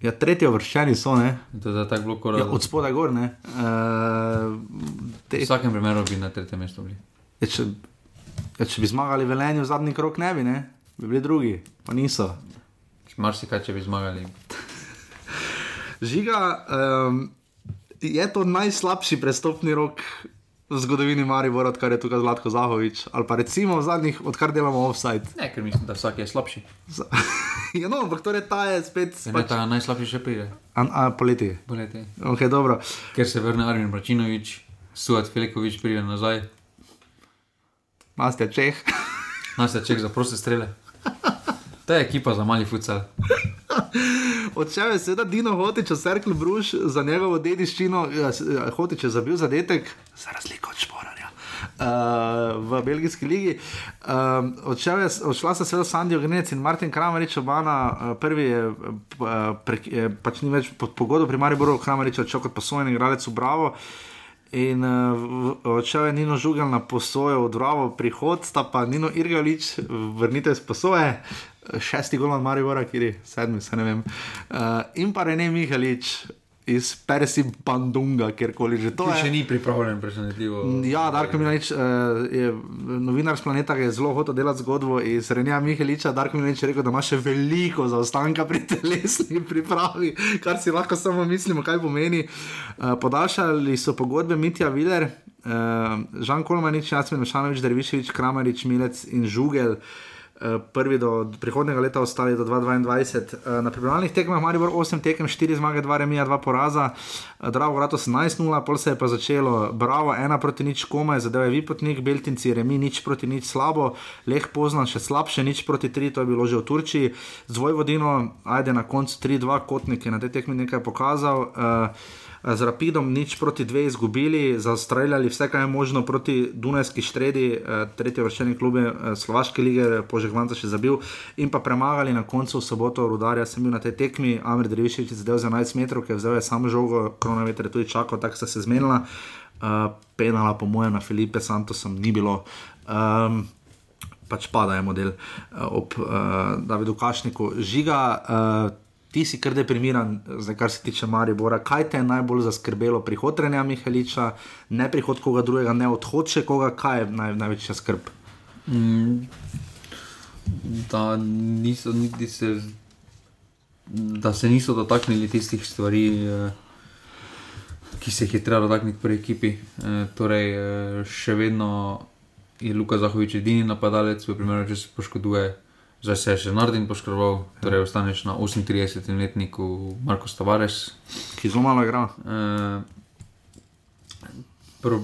Ja, tretji vrščani so, ne?
To je tako bilo
Ja, od spodaj gor, ne. Uh,
V vsakem primeru bi na tretjem mestu bili.
ja, če, ja, če bi zmagali velenje v zadnji krok, ne bi, ne? bi bili drugi, pa niso.
Marsikaj, če bi zmagali.
Žiga, um, je to najslabši prestopni rok v zgodovini Maribora, odkar je tukaj Zlatko Zahovič, ali pa recimo v zadnjih, odkar delamo offside.
Ne, ker mislim, da vsak je slabši. [LAUGHS]
Ja, no, ampak torej ta je spet
ne, ta najslabši še pride.
A, a, poleti.
Poleti.
Okay, dobro.
Ker se vrne Armin Bračinovič, Suat Filikovič pride nazaj,
Maste Čeh.
nas je ček za proste strele. [LAUGHS] To je ekipa za mali futsal. [LAUGHS]
Odšel je seveda Dino Hotič, Cerkel Bruš za njegovo dediščino. Ja, ja, Hotič je zabil zadetek, za razliko od Šporarja. Uh, v belgijski ligi. Um, odšel je, odšla sta seveda Sandijo Gnec in Martin Kramarič, obana. Uh, prvi je, prek, je pač ni več pod pogodbo pri Mariboru, Kramarič je odšel kot posojen igralec v Bravo. In uh, odšel je Nino Žugal na posojo v Dravo, prihod sta pa Nino Irgalič, vrnite z posoje, šesti gol od Maribora, kjer je sedmi, se ne vem. Uh, in pa Rene Mihalič iz Persi Bandunga, kjerkoli že to
To še ni pripravljen, presenetljivo.
Ja, Darko Milanič, uh, je novinar z planeta, ki je zelo hotel delati zgodbo iz Renja Miheliča. Darko Milanič je rekel, da ima še veliko zaostanka pri [LAUGHS] telesni pripravi, kar si lahko samo mislimo, kaj pomeni. Uh, podaljšali so pogodbe Mitja Viler, uh, Žan Kolmanič, Jasmin Mešanovič, Derviševič, Kramarič, Milec in Žugel. Uh, prvi do prihodnega leta, ostali do 2022. Uh, na pripravljalnih tekmah Maribor 8 tekem, 4 zmage, 2 remija, 2 poraza, Drago Grato 18-0, pol se je pa začelo, bravo, 1 proti nič zadev je Vipotnik, Beltinci, remi nič proti nič slabo, Leh poznan še slabše, nič proti 3, to je bilo že v Turčiji, z Vojvodino, ajde na koncu 3-2, Kotnik je na tej tekmi nekaj pokazal. Uh, Z Rapidom nič proti dve izgubili, zastreljali vse, kar je možno proti Dunajski štredi, eh, tretje vrščene klube eh, Slovaške lige, Požegvanca še zabil in pa premagali na koncu soboto Rudarja. Sem bil na tej tekmi, Amir Dreviševič je zadev za 11 metrov, ker je vzel samo žogo, kronometer je tudi čakal, tako sta se zmenila. Uh, penala, po mojem, na Filipe Santosom ni bilo. Um, pač pada je model uh, ob uh, Davidu Kašniku. Žiga, uh, ti si kar deprimiran, zdaj kar se tiče Maribora. Kaj te je najbolj zaskrbelo? Prihod Renja Mihaliča, ne prihod koga drugega, ne odhod še koga, kaj je naj, največja skrb?
Mm, da, niso, niti se, da se niso dotaknili tistih stvari, eh, ki se jih je treba dotakniti pri ekipi. Eh, Torej, eh, še vedno je Luka Zahovič edini napadalec, v primeru, če se poškoduje. Zdaj se je še Nardin poškodoval, torej ostaneš na 38-letniku Marko Tavares.
Ki zelo malo igra.
Uh, Pro,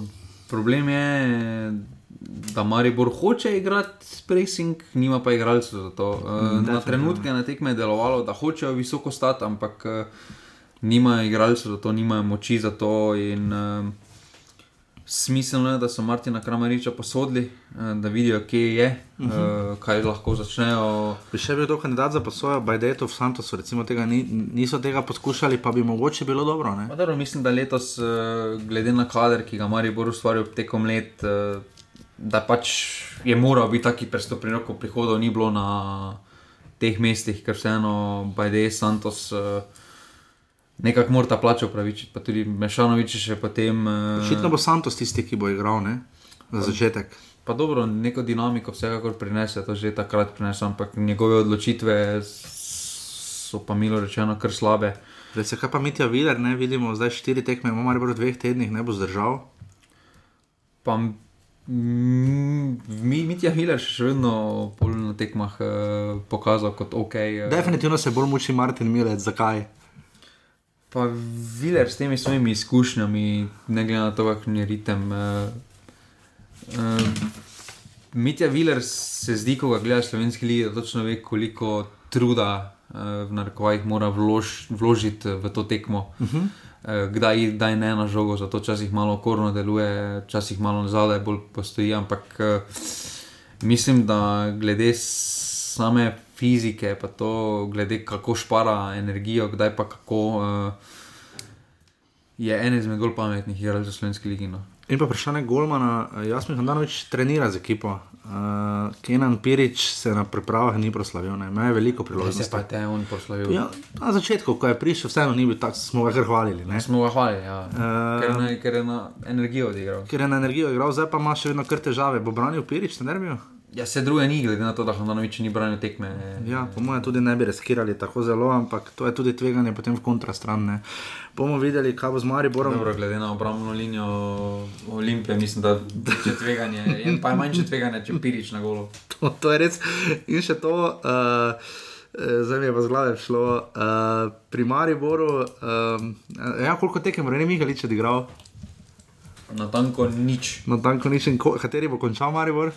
problem je, da Maribor hoče igrati pressing, nima pa igralcev za to. Uh, na trenutke na tekme je delovalo, da hočejo visoko stati, ampak uh, nimajo igralcev za to, nimajo moči za to. In, uh, Smiselno je, da so Martina Kramariča posodili, da vidijo, kje je, uh -huh. kaj lahko začnejo.
Bi še bil to kandidat za posojo, Bajdeto v Santosu, recimo tega ni, niso tega poskušali, pa bi mogoče bilo dobro.
dobro mislim, da letos, glede na kader, ki ga Maribor ustvaril tekom let, da pač je moral biti taki prestop pri roku prihodov, ni bilo na teh mestih, ker vseeno Bajde, Santos. Nekako mora ta plača upravičiti, pa tudi Mešanovič še potem.
Očitno bo Santos tisti, ki bo igral ne? za začetek.
Pa dobro, neko dinamiko vsekakor prinese, to že takrat prinese, ampak njegove odločitve so pa milo rečeno kar slabe.
Rece, kaj pa Mitja Viler, ne vidimo, zdaj štiri tekme, imamo pa v dveh tednih, ne bo zdržal.
Pa mi, Mitja Viler še vedno na tekmah uh, pokazal kot ok.
Uh, Definitivno se bolj muči Martin Milec, zakaj?
Pa Viler s temi svojimi izkušnjami, ne glede na to, kakšen je ritem. Uh, uh, Mitja Viler se zdi, ko ga gledaš slovenski ligi, da točno ve, koliko truda uh, v narekovajih mora vlož, vložiti v to tekmo. Uh -huh. uh, kdaj, kdaj ne na žogo, zato včasih malo okorno deluje, včasih malo nazaj, bolj postoji. Ampak uh, mislim, da glede same fizike, pa to, glede kako špara energijo, kdaj pa kako, uh, je en izmed bolj pametnih igralcev za slovenski ligi. No.
In pa vprašanje Golmana, jaz mi Hranovič trenira z ekipo. Uh, Kenan Pirič se na pripravah ni proslavil, ima veliko priložnosti.
Se pa je te on proslavil.
Ja, na začetku, ko je prišel, vseeno ni bil tako, smo ga hvalili. Ne?
Smo ga hvalili, ja. Uh, ker, ker je na energijo odigral.
Ker je na energijo odigral, zdaj pa ima še vedno kar težave. Bo branil Pirič, ne nervijo?
Ja, se druge ni, glede na to, da Hranovič ni branil tekme.
Ja, po mojem tudi ne bi riskirali tako zelo, ampak to je tudi tveganje potem v kontrastran. Ne. Bomo videli, kaj bo z Mariborom.
Dobro, glede na obrambno linijo Olimpije, mislim, da je tveganje, je pa je manjše tveganje, če pirič na golo. [LAUGHS]
To, to je res. In še to, uh, zdaj mi je pa z glave šlo. Uh, pri Mariboru, uh, ja, koliko tekem, René Mihalič je odigral?
Na tanko nič.
Na tanko nič. In ko, kateri bo končal Maribor?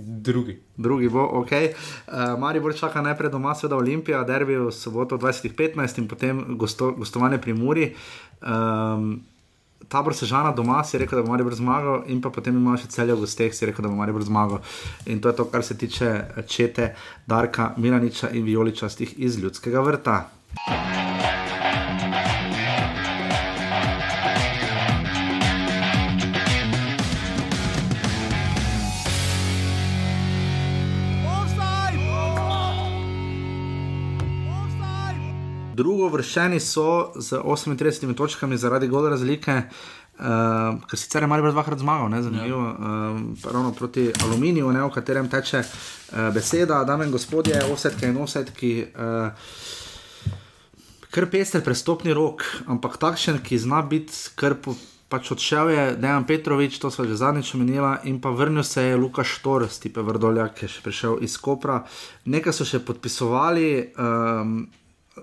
Drugi.
Drugi bo, ok. Uh, Maribor čaka najprej doma, seveda Olimpija, derbi v soboto 2015 in potem gosto, gostovanje pri Muri. Um, tabor Sežana doma si rekel, da bo Maribor zmagal, in potem ima še celje v gosteh, si rekel, da bo Maribor zmagal. In to je to, kar se tiče čete Darka Milaniča in Violičastih iz ljudskega vrta. Drugo vršeni so z 38 točkami zaradi gole razlike, uh, ker sicer je Maribor dvakrat zmagal, ne zanimivo, ja. uh, ravno proti aluminiju, ne, o katerem teče uh, beseda, dame in gospodje, osetke in osetki. Uh, Ker pester prestopni rok, ampak takšen, ki zna biti, ker pač odšel je Dejan Petrovič, to smo že zadnjič omenili, in pa vrnil se je Lukaš Tor, stipe Vrdoljak, ki je še prišel iz Kopra. Nekaj so še podpisovali. Um,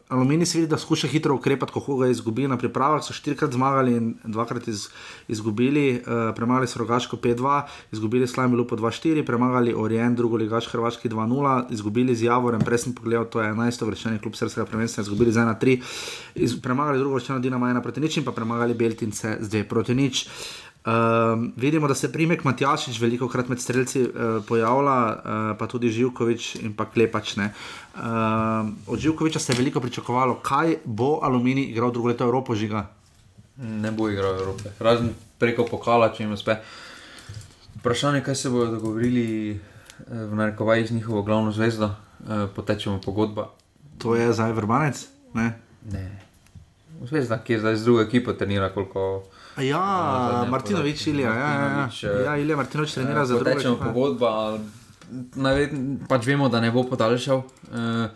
Aluminij se vidi, da skuša hitro ukrepati, ko ga izgubijo na pripravah. So štirikrat zmagali in dvakrat iz, izgubili, uh, premagali so Rogaško 5-2, izgubili Slajmi Lupo 2-4, premagali Orient, drugo ligaš Hrvaški 2-0, izgubili z Javorem, prej sem pogledal, to je 11. vršeni klub srskega prvenstva, izgubili z 1-3, premagali drugo vršeno Dinamo 1 proti nič in pa premagali Beltince z 2 proti nič. Um, vidimo, da se primek Matjašič veliko krat med streljci uh, pojavlja, uh, pa tudi Živkovič in pa Klepač. Um, od Živkoviča se je veliko pričakovalo, kaj bo Aluminij igral drugo leto Evropo žiga.
Ne bo igral Evrope, razen preko pokala, če jim uspe. Vprašanje, kaj se bodo dogovorili v narekovaji z njihovo glavno zvezdo, uh, potečemo pogodba.
To je zdaj vrbanec? Ne.
ne. Zvezda, ki je zdaj z drugo ekipo trenira, koliko.
Ja, Martinovič, Ilija, ja, ja, ja. ja, Ilija Martinovič trenira za drugo.
Rečemo pogodba, pač vemo, da ne bo podaljšal. Uh,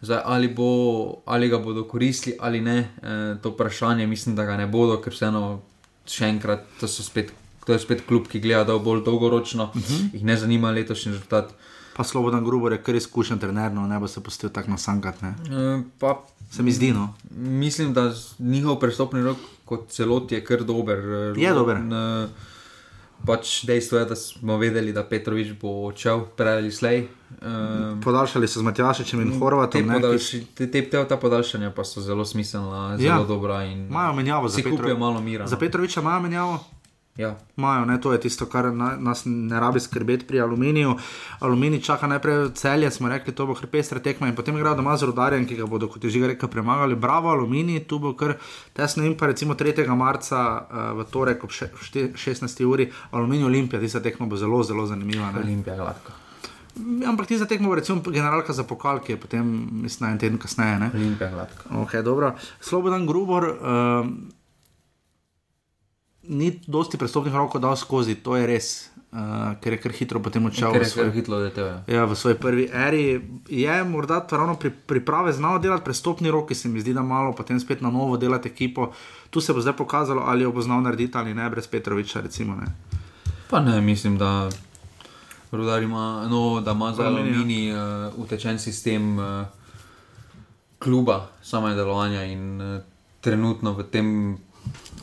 zdaj, ali, bo, ali ga bodo koristili ali ne, uh, to vprašanje mislim, da ga ne bodo, ker vseeno še enkrat, to, spet, to je spet klub, ki gleda bolj dolgoročno, uh mhm. -huh. jih ne zanima letošnji rezultat.
Pa Slobodan Grubor je kar izkušen trener, no ne bo se pustil tako nasankati. ne.
Eh, Pa
Se mi zdi, no.
mislim, da njihov prestopni rok kot celot je kar dober. eh,
Je dober.
eh, Pač dejstvo je, da smo vedeli, da Petrovič bo odšel prej ali slej. Eh,
Podaljšali so z Matjašičem in
Te,
Horvatom. ne, ki
podaljši, te, te, te, ta podaljšanja pa so zelo smiselna, zelo
Ja.
ja. dobra.
Imajo menjavo za Petroviča. Za
no.
Petroviča imajo menjavo.
Ja.
Imajo, ne, to je tisto, kar na, nas ne rabi skrbeti pri aluminiju. Aluminij čaka najprej celje, smo rekli, to bo kar pestra tekma in potem igrajo doma z rodarjem, ki ga bodo, kot je že rekel, premagali. Bravo, aluminij, tu bo kar tesno in pa recimo 3. marca uh, v torek ob še, šte- 16. uri aluminij Olimpija, tista tekma bo zelo, zelo zanimiva. Ne?
Olimpija gladko.
Ampak tista tekma bo recimo generalka za pokal, ki je potem, mislim, en teden kasneje. Ne?
Olimpija gladko.
Okay, dobro. Slobodan Grubor um, ni dosti prestopnih rokov dal skozi, to je res, uh, ker je kar hitro potem odšel
Ker
v
je
svoj,
kar hitro letel. Ja.
ja, v svoji prvi eri. Je morda ravno pri priprave znal delati prestopni roki, se mi zdi, da malo potem spet na novo delati ekipo. Tu se bo zdaj pokazalo, ali jo bo znal narediti ali ne, brez Petroviča. Recimo, ne.
Pa ne, mislim, da Rudar ima, no, da ima
Aluminij, ja.
aluminij uh, utečen sistem uh, kluba, samega delovanja in uh, trenutno v, tem,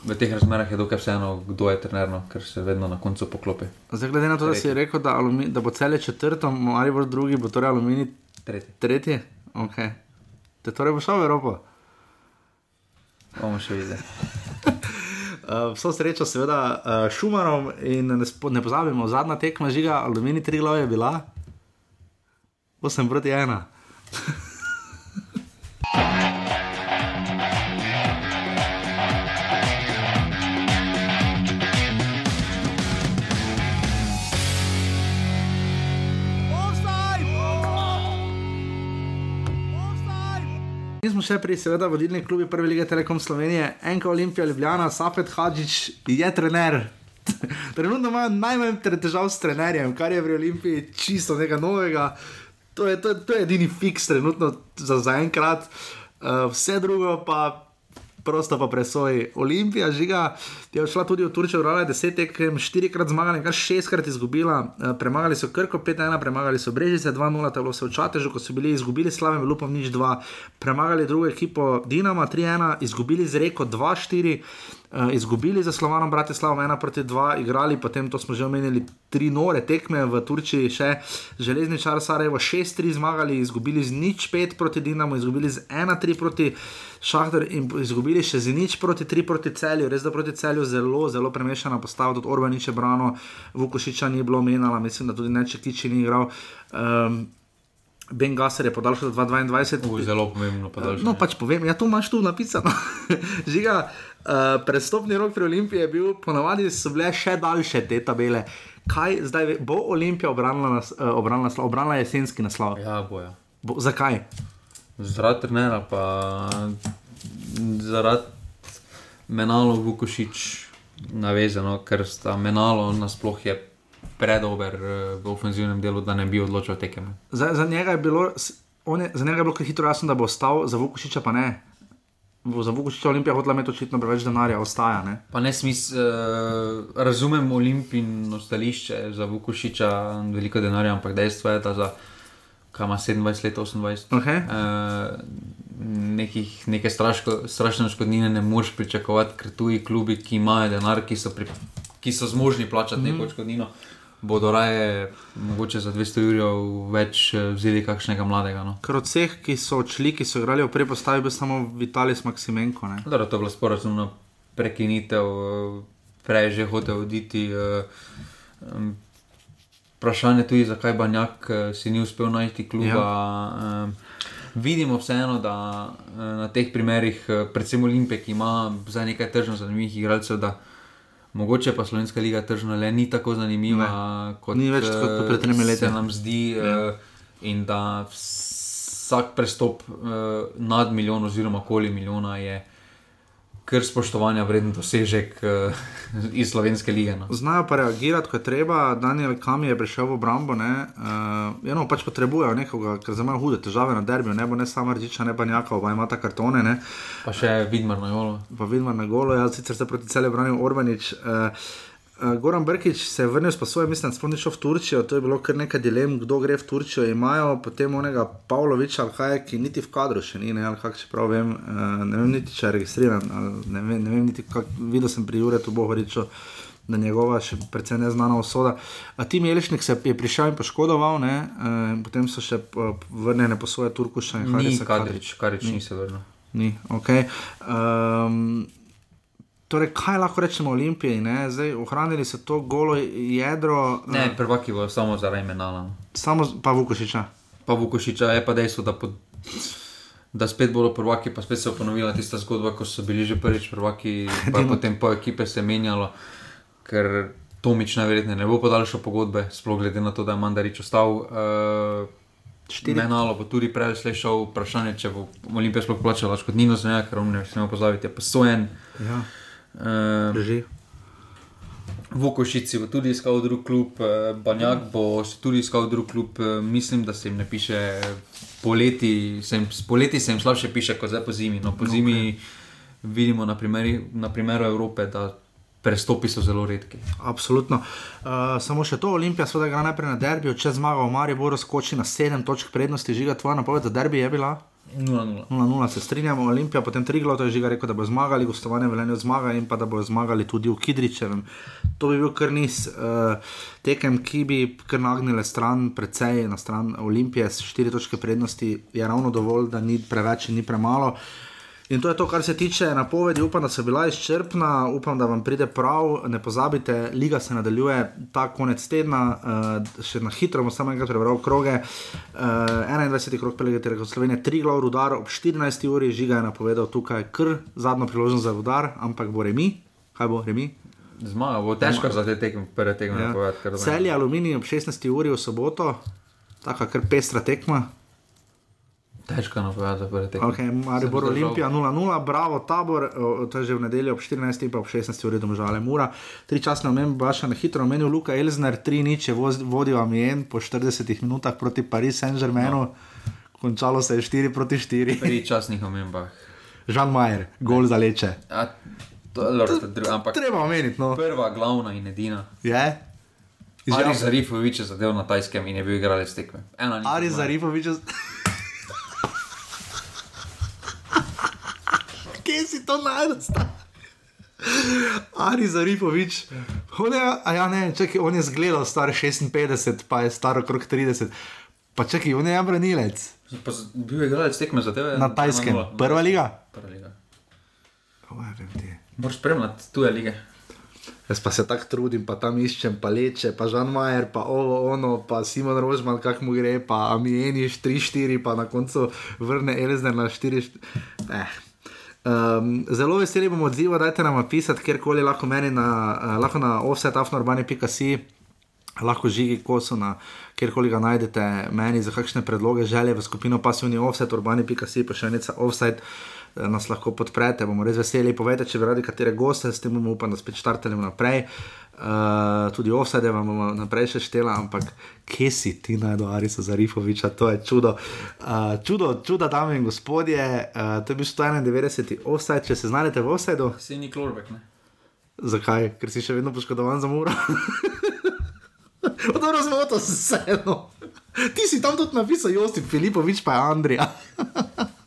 v teh razmerah je dokaj vseeno, kdo je trener, no, ker se vedno na koncu poklopi.
Zdaj, glede na to, da si rekel, da, alumi, da bo cele četrto, ali bo drugi, bo torej aluminij
Tretji.
tretji. Okay. Te torej bo šel v Evropo.
Bomo še videli.
Uh, [LAUGHS] vso srečo, seveda, uh, Šumarom in ne, spo, ne pozabimo, zadnja tekma žiga, aluminij tri glave je bila 8 proti 1. [LAUGHS] še pri, seveda, vodilni klubi Prve lige Telekom Slovenije, Enka Olimpija, Ljubljana, Safet Hadžič je trener. [LAUGHS] Trenutno imajo najmanj težav s trenerjem, kar je pri Olimpiji čisto nekaj novega. To je, to, je- to je edini fiks trenutno za zaenkrat, uh, vse drugo pa prosto pa presoji. Olimpija žiga je odšla tudi v Turčijo, vrala je deset tekem, štirikrat zmagala in kar šestkrat izgubila. Uh, premagali so Krko 5-1, premagali so Brežice 2-0, tako so v Čatežu, ko so bili izgubili slavem Lupom nič 2, premagali drugo ekipo Dinama 3-1, izgubili z Reko 2-4. Uh, izgubili za Slovanom Bratislavo 1 proti 2, igrali potem, to smo že omenili, tri nore tekme v Turčiji, še železničar Sarajevo 6-3 zmagali, izgubili z nič 5 proti Dinamo, izgubili z 1-3 proti Šahter in izgubili še z nič proti 3 proti celju, res da proti celju zelo, zelo premešana postava, tudi Orbanič je brano, Vukošiča ni bilo menjala, mislim, da tudi Nečekiči ni igral. Um, Ben Gasser je podaljšal do 2022.
Uj, zelo pomembno podaljšanje.
No, pač povem, ja, to imaš tu napisano. [LAUGHS] Žiga, uh, prestopni rok pri Olimpiji je bil, ponavadi so bile še daljše te tabele. Kaj zdaj ve- bo Olimpija obranila, nas, uh, obranila, obranila jesenski naslov?
Ja, boja.
Bo, zakaj?
Zaradi trenera, pa zaradi menalo Vukošič navezano, ker sta menalo nasploh je predober eh, v ofenzivnem delu, da ne bi odločil tekem.
Za, za, njega je bilo, je, za njega je bilo hitro jasno, da bo ostal, za Vukošiča pa ne. Za Vukošiča Olimpija hotela imeti očitno preveč denarja, ostaja. Ne?
Pa ne smisel, uh, razumem olimpijsko stališče za Vukošiča, veliko denarja, ampak dejstvo je, da za kaj ima 27 let, 28.
Okay.
Uh, nekih, neke straško, strašne škodnine ne moreš pričakovati, ker tuji klubi, ki imajo denar, ki so, pri, ki so zmožni plačati mm -hmm. neko škodnino, bodo raje mogoče za 200 jurjev več eh, vzeli kakšnega mladega. No.
Ker od vseh, ki so odšli, ki so igrali v prvi postavi, bil samo Vitalis Maksimenko.
Dobro, to je bilo sporazumno prekinitev, eh, prej je že hotel oditi. eh, em, Vprašanje je tudi, zakaj Banjak eh, si ni uspel najti kluba. Ja. Vidimo vseeno, da eh, na teh primerih, eh, predvsem Olimpije, ki ima za nekaj tržno zanimivih igralcev, da mogoče pa Slovenska liga tržno le ni tako zanimiva,
Ne.
kot,
Ni več kot
eh,
pred tremi leti.
se nam zdi. Ja. In da vsak prestop nad milijon oziroma okoli milijona je kar spoštovanja vreden dosežek uh, iz slovenske lige. No.
Znajo pa reagirati, ko je treba. Daniel Kami je prišel v obrambo. Uh, eno pač potrebujejo nekoga, ker imajo hude težave na derbiju. Ne bo ne samo Rdiča, ne pa Njaka, oba imata kartone. Ne?
Pa še Vidmar na jolo.
Pa vidimo na golo, jaz sicer se proti celju branil Orbanič. Uh, Uh, Goran Brkič se je vrnil s posvojem, mislim, da spomniš v Turčijo, to je bilo kar nekaj dilem, kdo gre v Turčijo. Imajo potem onega Pavloviča ali kaj, ki niti v kadru še ni, ne, ali kako če prav vem, uh, ne vem niti če je registriran, ne vem, ne vem niti kak, videl sem pri Juretu Bohoriču, da njegova še precej neznana osoda. A Tim Jelišnik se je prišel in poškodoval, ne, uh, potem so še vrnjene po svoje Turkuša in
Ni
Harisa
Kadrič, Kadrič ni se vrnil.
Ni, ok. Um, torej, kaj lahko rečemo o Olimpiji? Ne? Zdaj, ohranili so to golo jedro,
Ne,
eh,
prvaki bo samo zaradi imena.
samo pa Vukošiča.
Pa Vukošiča je pa dejstvo, da, pod, da spet bodo prvaki, pa spet se je ponovila tista zgodba, ko so bili že prvič prvaki, [LAUGHS] pa je potem po ekipe se je menjalo, ker Tomič najverjetneje ne bo podaljšal pogodbe, sploh glede na to, da je Mandarič ostal. Uh,
Štiri.
Menalo bo tudi prej slišal vprašanje, če bo Olimpija sploh plačala škodnino za njega, ker on ne smemo pozabiti, je pa sojen.
Ja,
Uh,
drži.
Vukošici bo tudi iskal drug klub, eh, Banjak bo tudi iskal drug klub. eh, Mislim, da se jim ne piše poleti, se jim, poleti se jim slabše piše kot zdaj po zimi. No, po zimi okay. vidimo na, primeri, na primeru Evrope, da prestopi so zelo redki.
Absolutno. Uh, samo še to, Olimpija seveda igra najprej na derbiju, če zmaga v Mariboru, skoči na 7 točk prednosti, žiga tvoja napoved za derbi je bila.
0-0.
0-0 se strinjamo, Olimpija, potem tri glavne, že ga rekel, da bo zmagali, gostovanje velenje zmaga in pa da bo zmagali tudi v Kidričevem. To bi bil kar niz uh, tekem, ki bi kar nagnile stran, precej na stran Olimpije, s štiri točke prednosti je ravno dovolj, da ni preveč in ni premalo. In to je to, kar se tiče napovedi. Upam, da so bila izčrpna, upam, da vam pride prav. Ne pozabite, liga se nadaljuje ta konec tedna, uh, še na hitro bom samo enkrat prebral kroge. Uh, 21. krog Pelegate reko Slovenije, tri glav rudar ob 14. uri, žiga je napovedal tukaj kr, zadnjo priložnost za rudar, ampak bo remi. Kaj bo remi?
Zmaga bo težko za te tekme, prve tekme
Ja. Celje aluminij ob 16. uri v soboto, taka kar pestra tekma.
Težko napovedati prve tekme.
Okay, Maribor. Olimpija 0-0, bravo, tabor, to je že v nedeljo ob 14. in pa ob 16. uri domžale Mura. Tri časne omembe, baša na hitro omenil Luka Elzner, 3 nič je voz- vodil Amien po 40 minutah proti Paris Saint-Germainu, no. končalo se je 4 proti 4.
Pri časnih omembah.
Žan Majer, gol za leče.
A, to, lor, dru, ampak
Treba omeniti, no.
prva, glavna in edina.
Je?
Ari
Izjav-
Zarifovič je zadev na tajskem in je bil igralec tekme. Ena
Ari. Zarifovič. Kje si to najdel? Ari Zarifovič. On je, ja, ne, čakaj, on je zgledal star 56, pa je star okrog 30. Pa čakaj, on je branilec
Pa Bil je igralec tekme za tebe.
na tajskem. Prva liga?
Prva liga. Moraš spremljati tuje lige.
Jaz pa se tako trudim, pa tam iščem, pa leče, pa Žan Majer, pa ovo, ono, pa Simon Rožman, kako mu gre, pa Amieniš 3-4, pa na koncu vrne Elzner na 4. Eh. Um, zelo veseli bomo odziva, dajte nam napisati, kjerkoli lahko meni na, uh, lahko na offsetafnorbani.si. Lahko žigi koso na kjerkoli ga najdete, meni za kakšne predloge, želje v skupino pasivni offset, urbani.si, pa še enica offset, eh, nas lahko podprete, bomo res veseli. Povejte, če bi radi katere goste, s tem bomo upam, da spet štartali naprej. Uh, tudi offside vam bomo naprej še štela, ampak kje si ti najdo Arisa Zarifoviča, to je čudo. Uh, čudo, čuda, dame in gospodje, uh, to je bil 191. offside, če se znajdete v offsideu.
Si ni klorbek, ne?
Zakaj? Ker si še vedno poškodovan za muro. [LAUGHS] Dobro, zmoto se vseeno. Ti si tam tudi napisal, Josip Filipovič, pa je Andrija. [LAUGHS]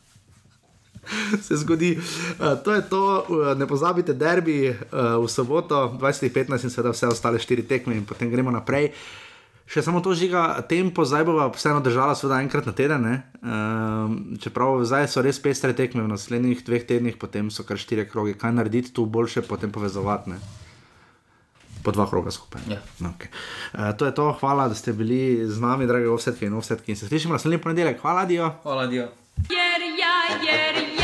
[LAUGHS] Se zgodi, uh, to je to, uh, ne pozabite, derbi uh, v soboto 2015 in seveda vse ostale štiri tekme, in potem gremo naprej. Še samo to žiga, tempo zdaj bo vseeno držala, seveda enkrat na teden. ne. Um, čeprav zdaj so res pestre tekme, v naslednjih dveh tednih, potem so kar štiri kroge. Kaj narediti tu boljše, potem povezovati. Ne? Po dva kroga skupaj.
Ja.
No, okay. uh, to je to, hvala, da ste bili z nami, dragi offsetki in offsetki. In se slišimo naslednji ponedeljek. Hvala, Dio.
Hvala, Dio.
Jer ja, jer ja, ja